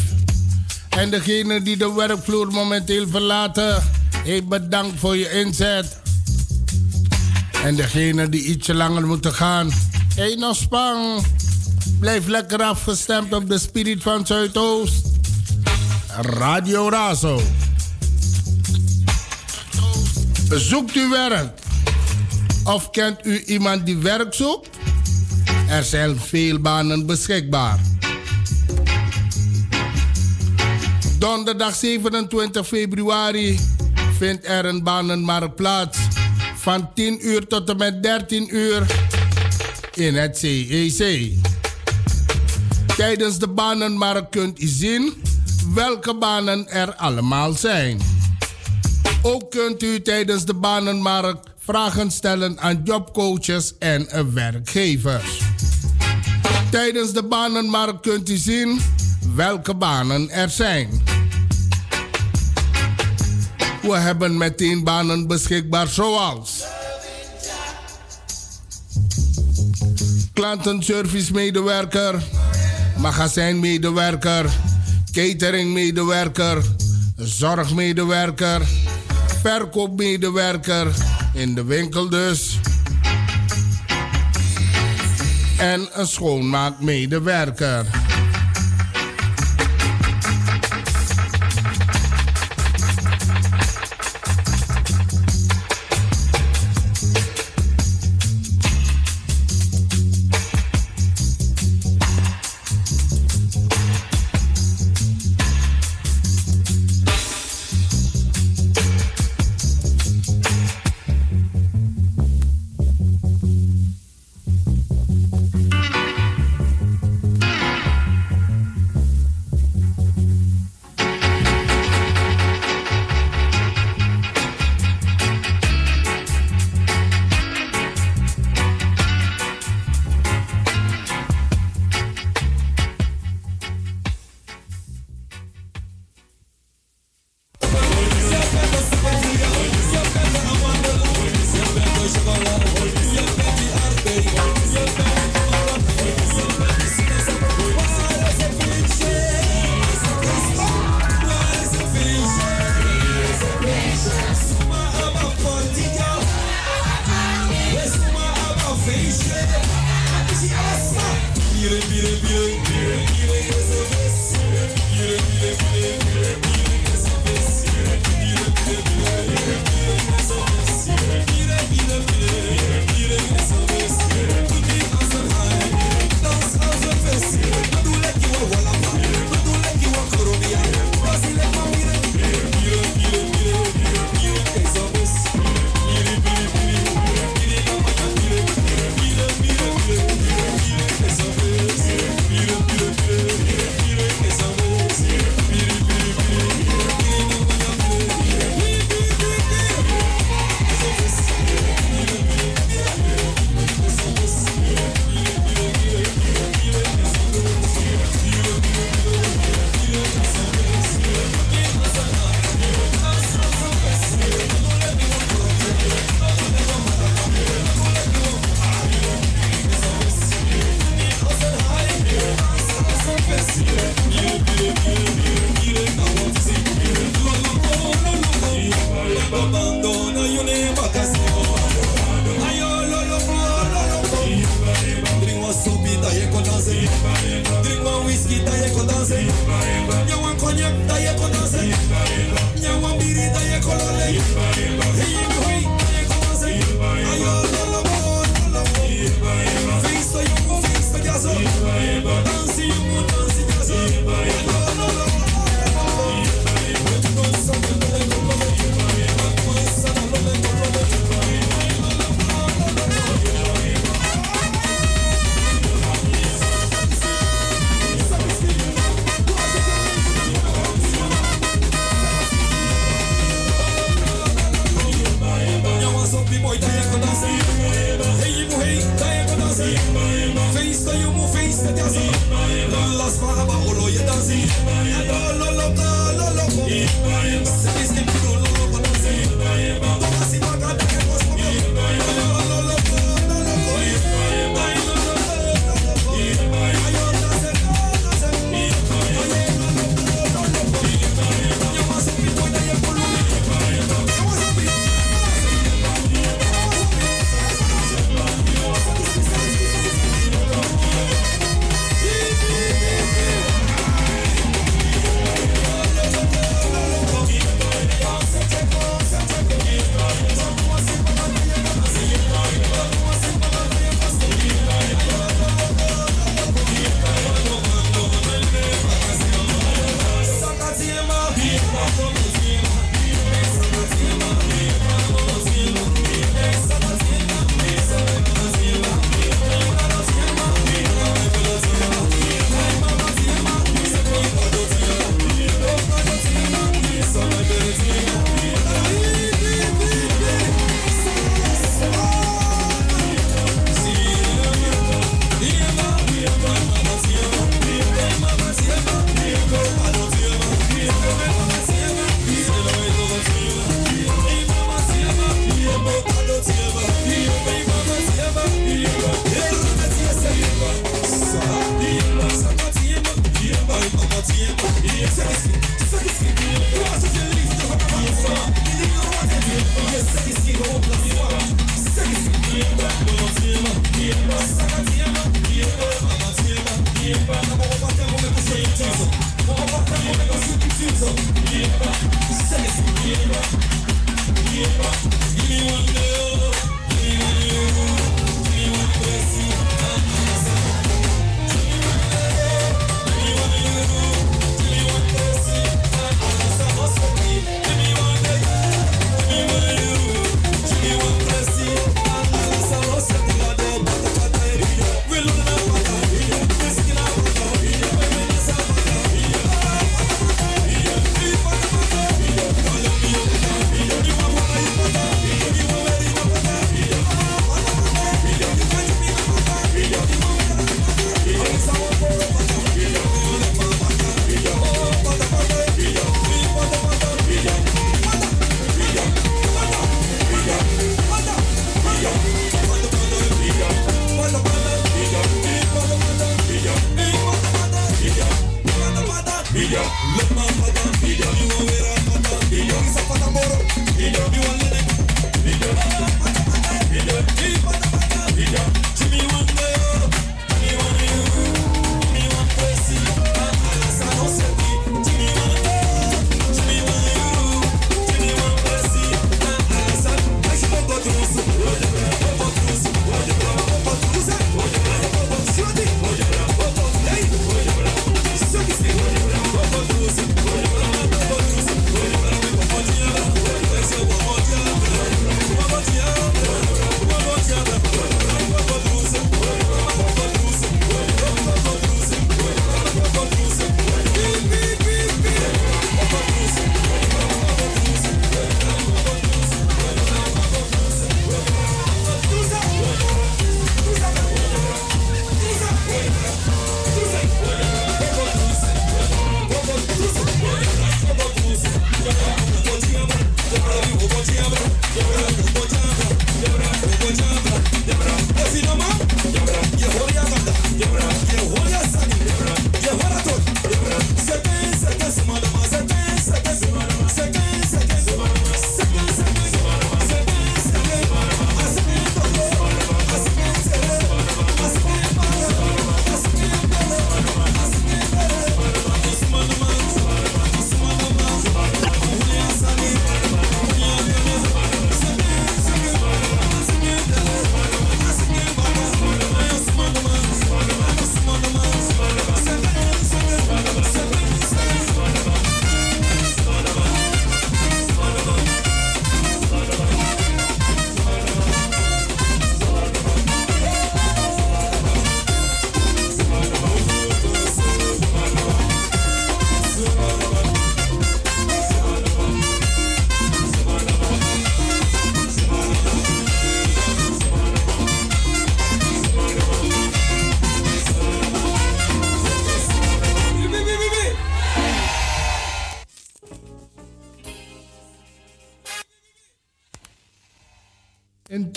En degene die de werkvloer momenteel verlaten, ik bedankt voor je inzet. En degene die ietsje langer moeten gaan, Eén spang. blijf lekker afgestemd op de spirit van Zuidoost. Radio Razo. Zoekt u werk? Of kent u iemand die werk zoekt? Er zijn veel banen beschikbaar. Donderdag 27 februari vindt er een banenmarkt plaats. Van 10 uur tot en met 13 uur in het CEC. Tijdens de banenmarkt kunt u zien welke banen er allemaal zijn. Ook kunt u tijdens de banenmarkt vragen stellen aan jobcoaches en werkgevers. Tijdens de banenmarkt kunt u zien welke banen er zijn. We hebben meteen banen beschikbaar zoals klantenservice medewerker, magazijnmedewerker, cateringmedewerker, zorgmedewerker, verkoopmedewerker in de winkel dus. En een schoonmaakmedewerker.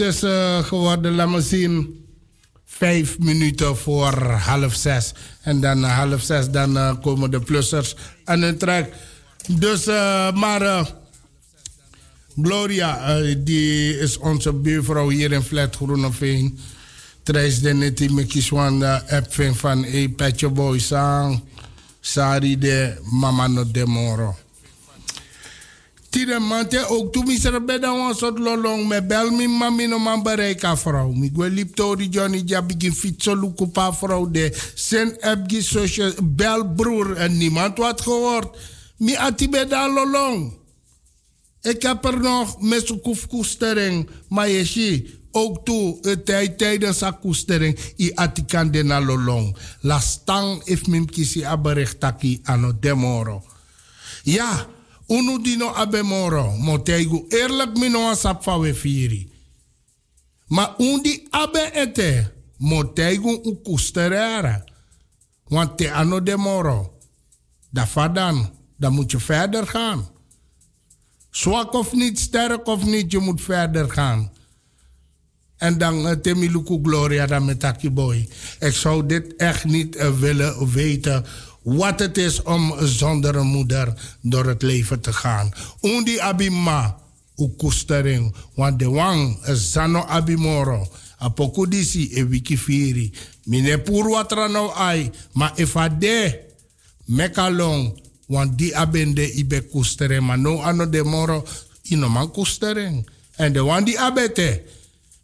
Intussen geworden, laat me zien, vijf minuten voor half zes. En dan uh, half zes dan, uh, komen de plussers aan hun trek. Dus, maar Gloria, die is onze buurvrouw hier in Flat Groeneveen. Trijs de neti me kiswan app van e Boy Sang. Sari de Mama no Demoro. Tire mante ook toen misere beda wan sot lolong me bel mi mami no man bereika vrouw. Mi gwe lip tori Johnny ja begin fietsen luku pa vrouw de sen ebgi social bel broer en niemand wat gehoord. Mi ati beda lolong. Ik heb er nog met zo'n koefkoestering, maar je ziet ook toe tijd tijdens koestering i atikan de na lolong. La stang if mim kisi aberichtaki ano demoro. Ja, unu dino abe moro, moteigu eerlijk mino asap fa we firi. Ma undi abe ete, moteigu u kusterera. Want te ano de moro, da fadan, dan moet je verder gaan. Zwak of niet, sterk of niet, je moet verder gaan. En dan uh, Temiluku Gloria dan met Taki Boy. Ik zou dit echt niet uh, willen weten wat het is om zonder een moeder door het leven te gaan. Undi abima, ukustering, want de wang zano abimoro. Apokudisi e wikifiri. Mine purwatra no ai, ma efade mekalong, want die abende ibe kustering, maar no ano de moro, ino man kustering. En de wan die abete,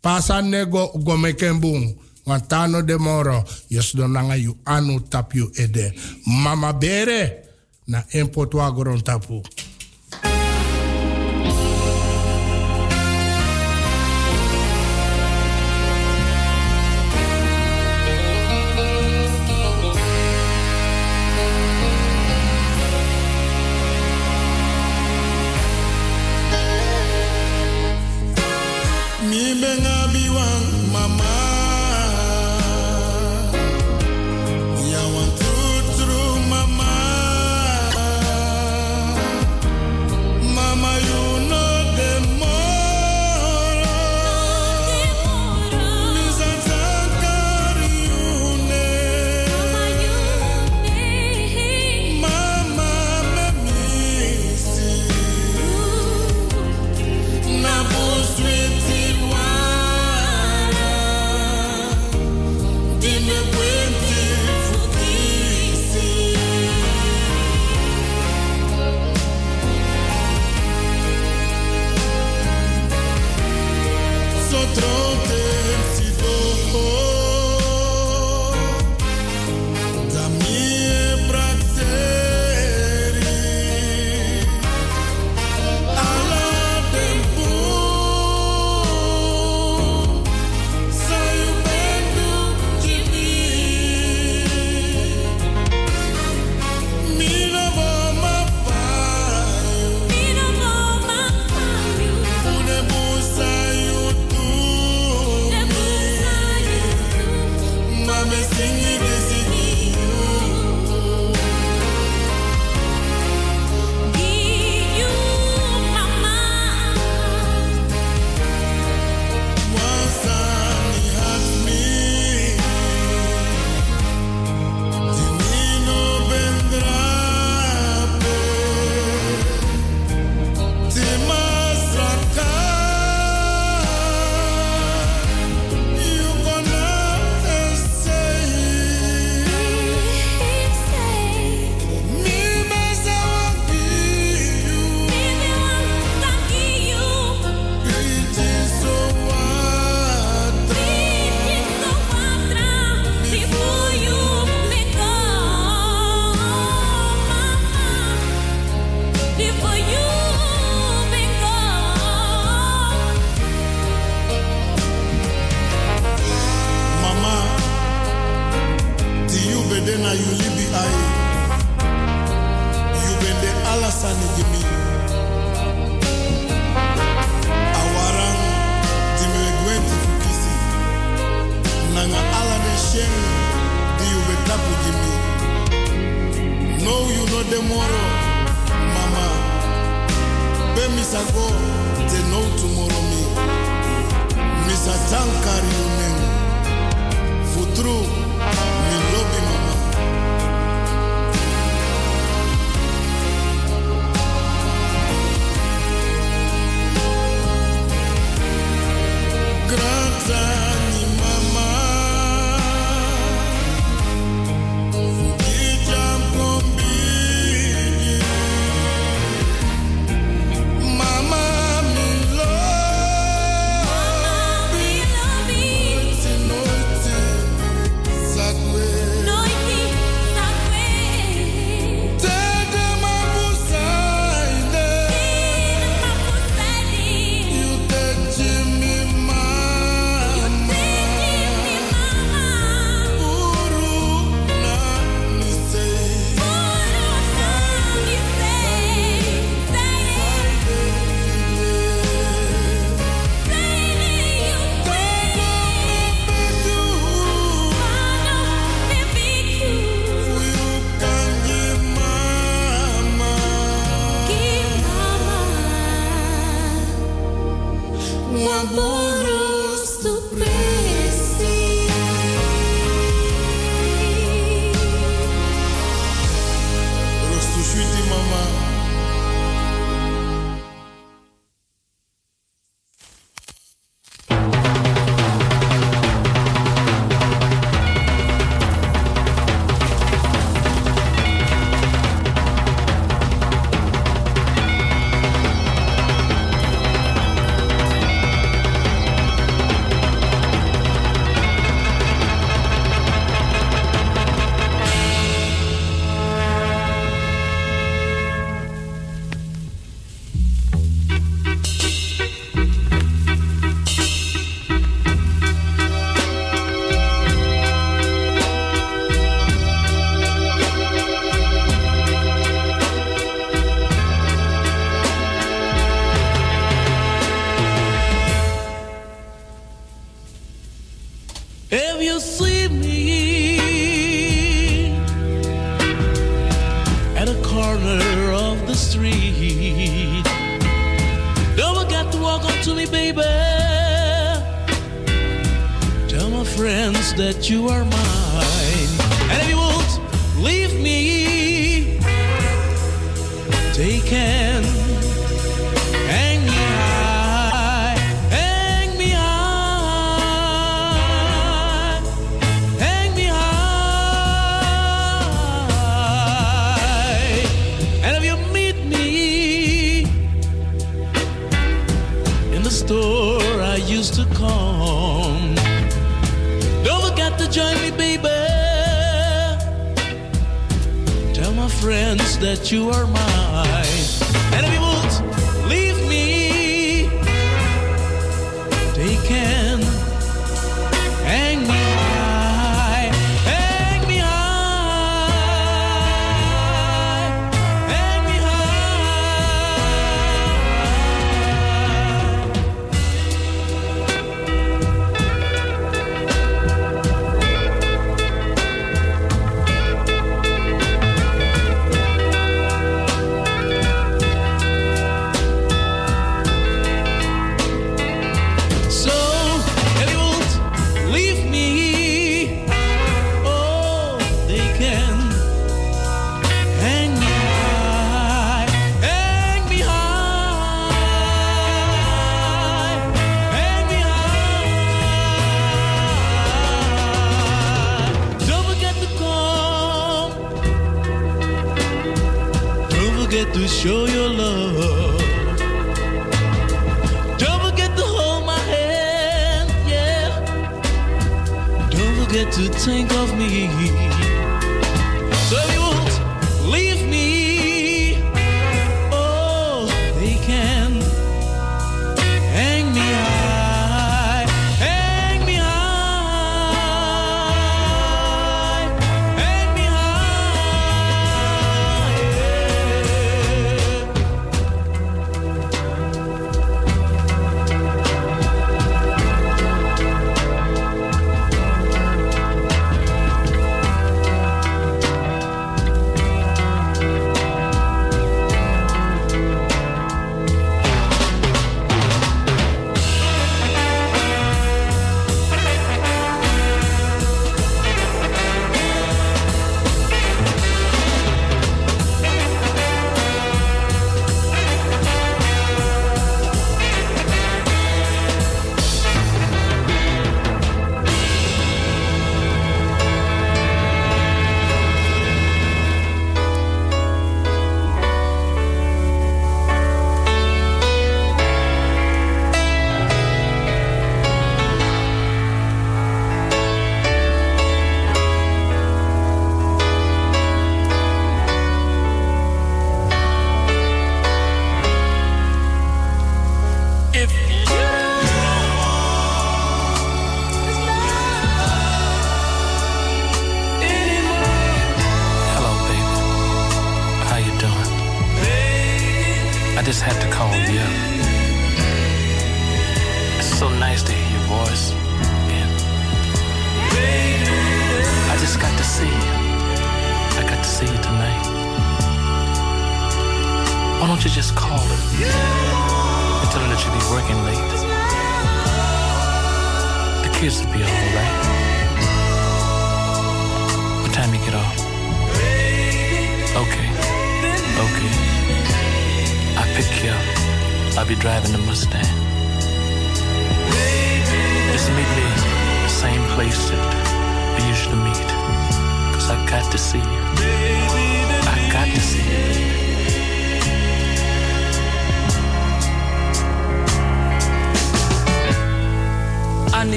pasa nego gomekembung. Want tano de moro, yes donanga yu anu tapu ede. Mama bere, na impotwa goron tapu.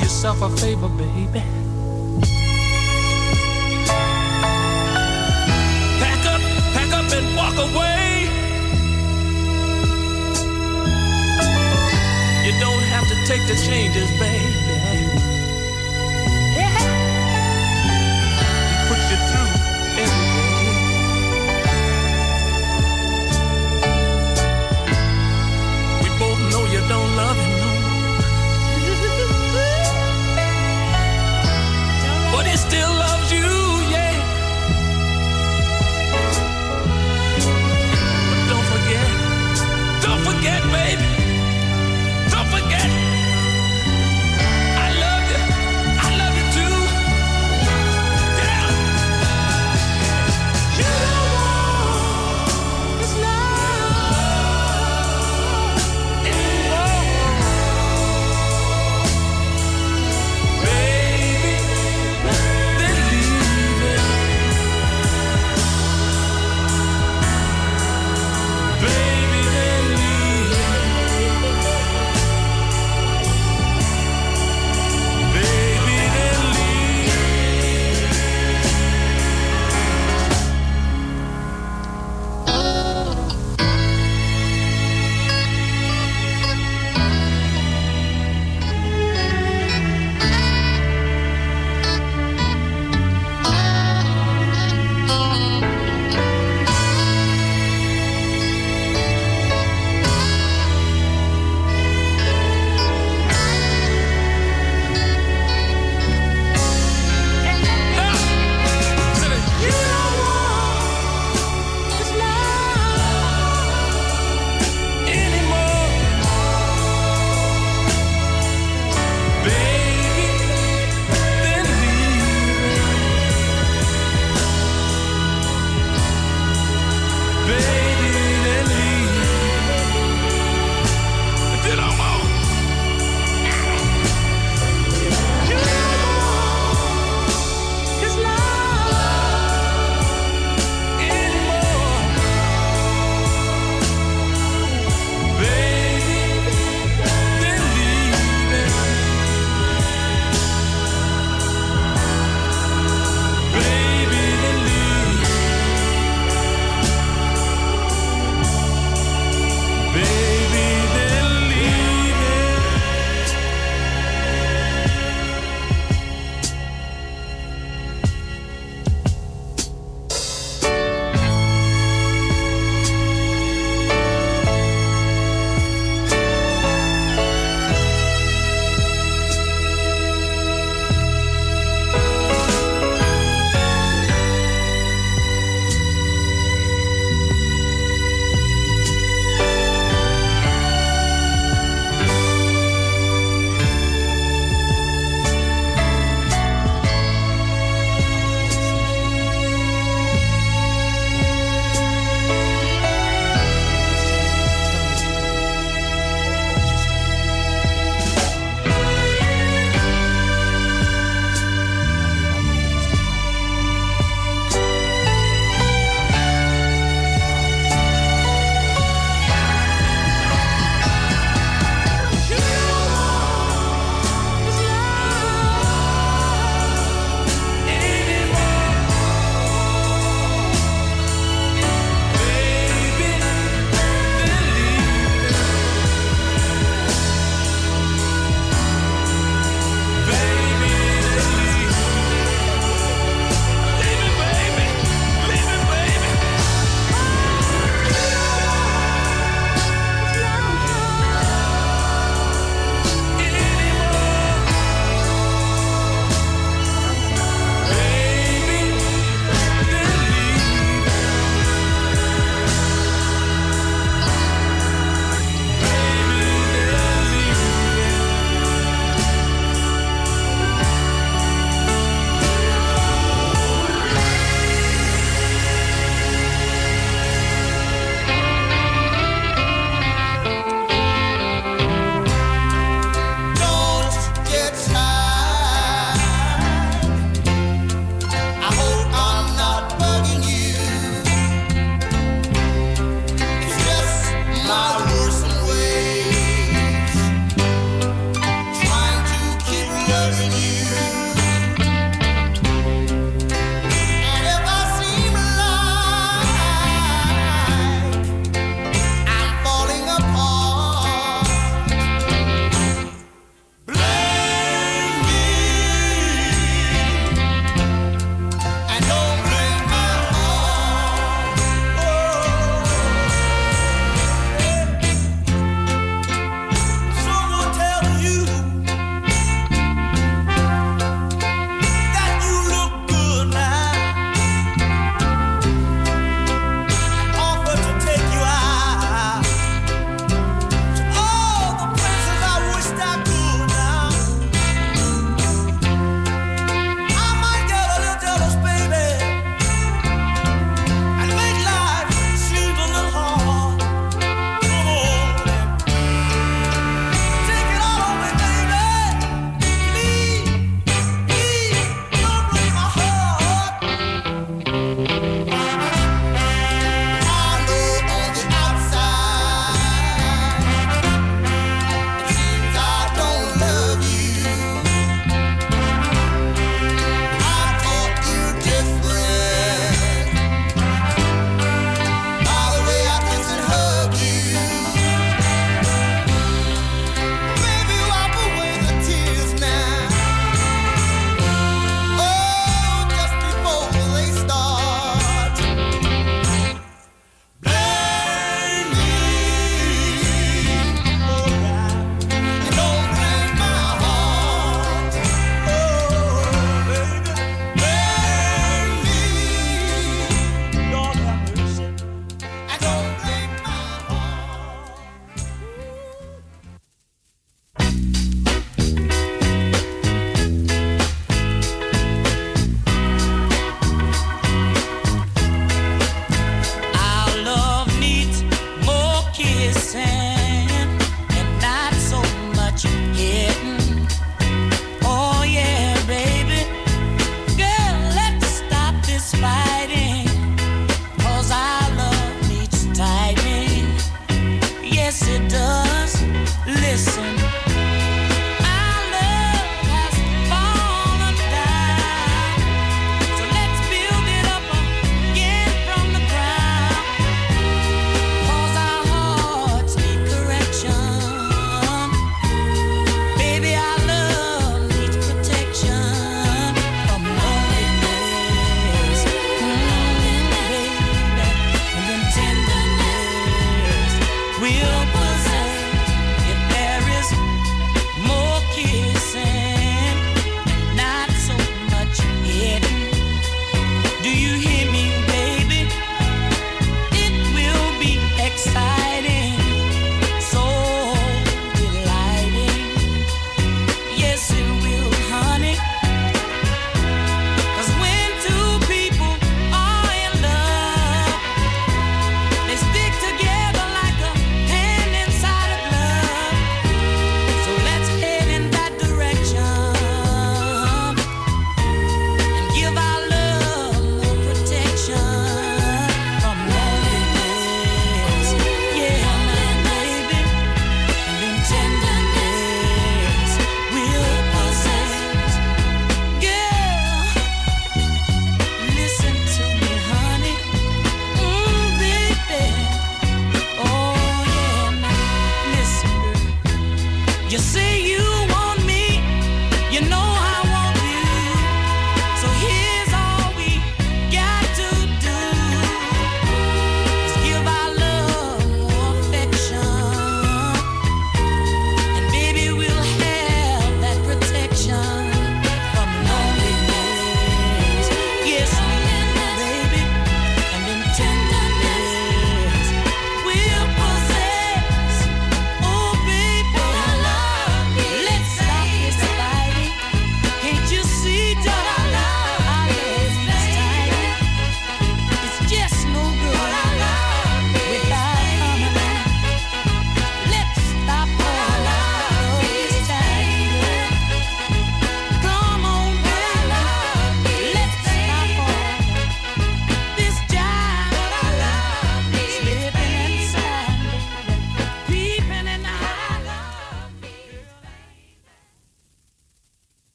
Yourself a favor, baby. Pack up, pack up and walk away. You don't have to take the changes, baby.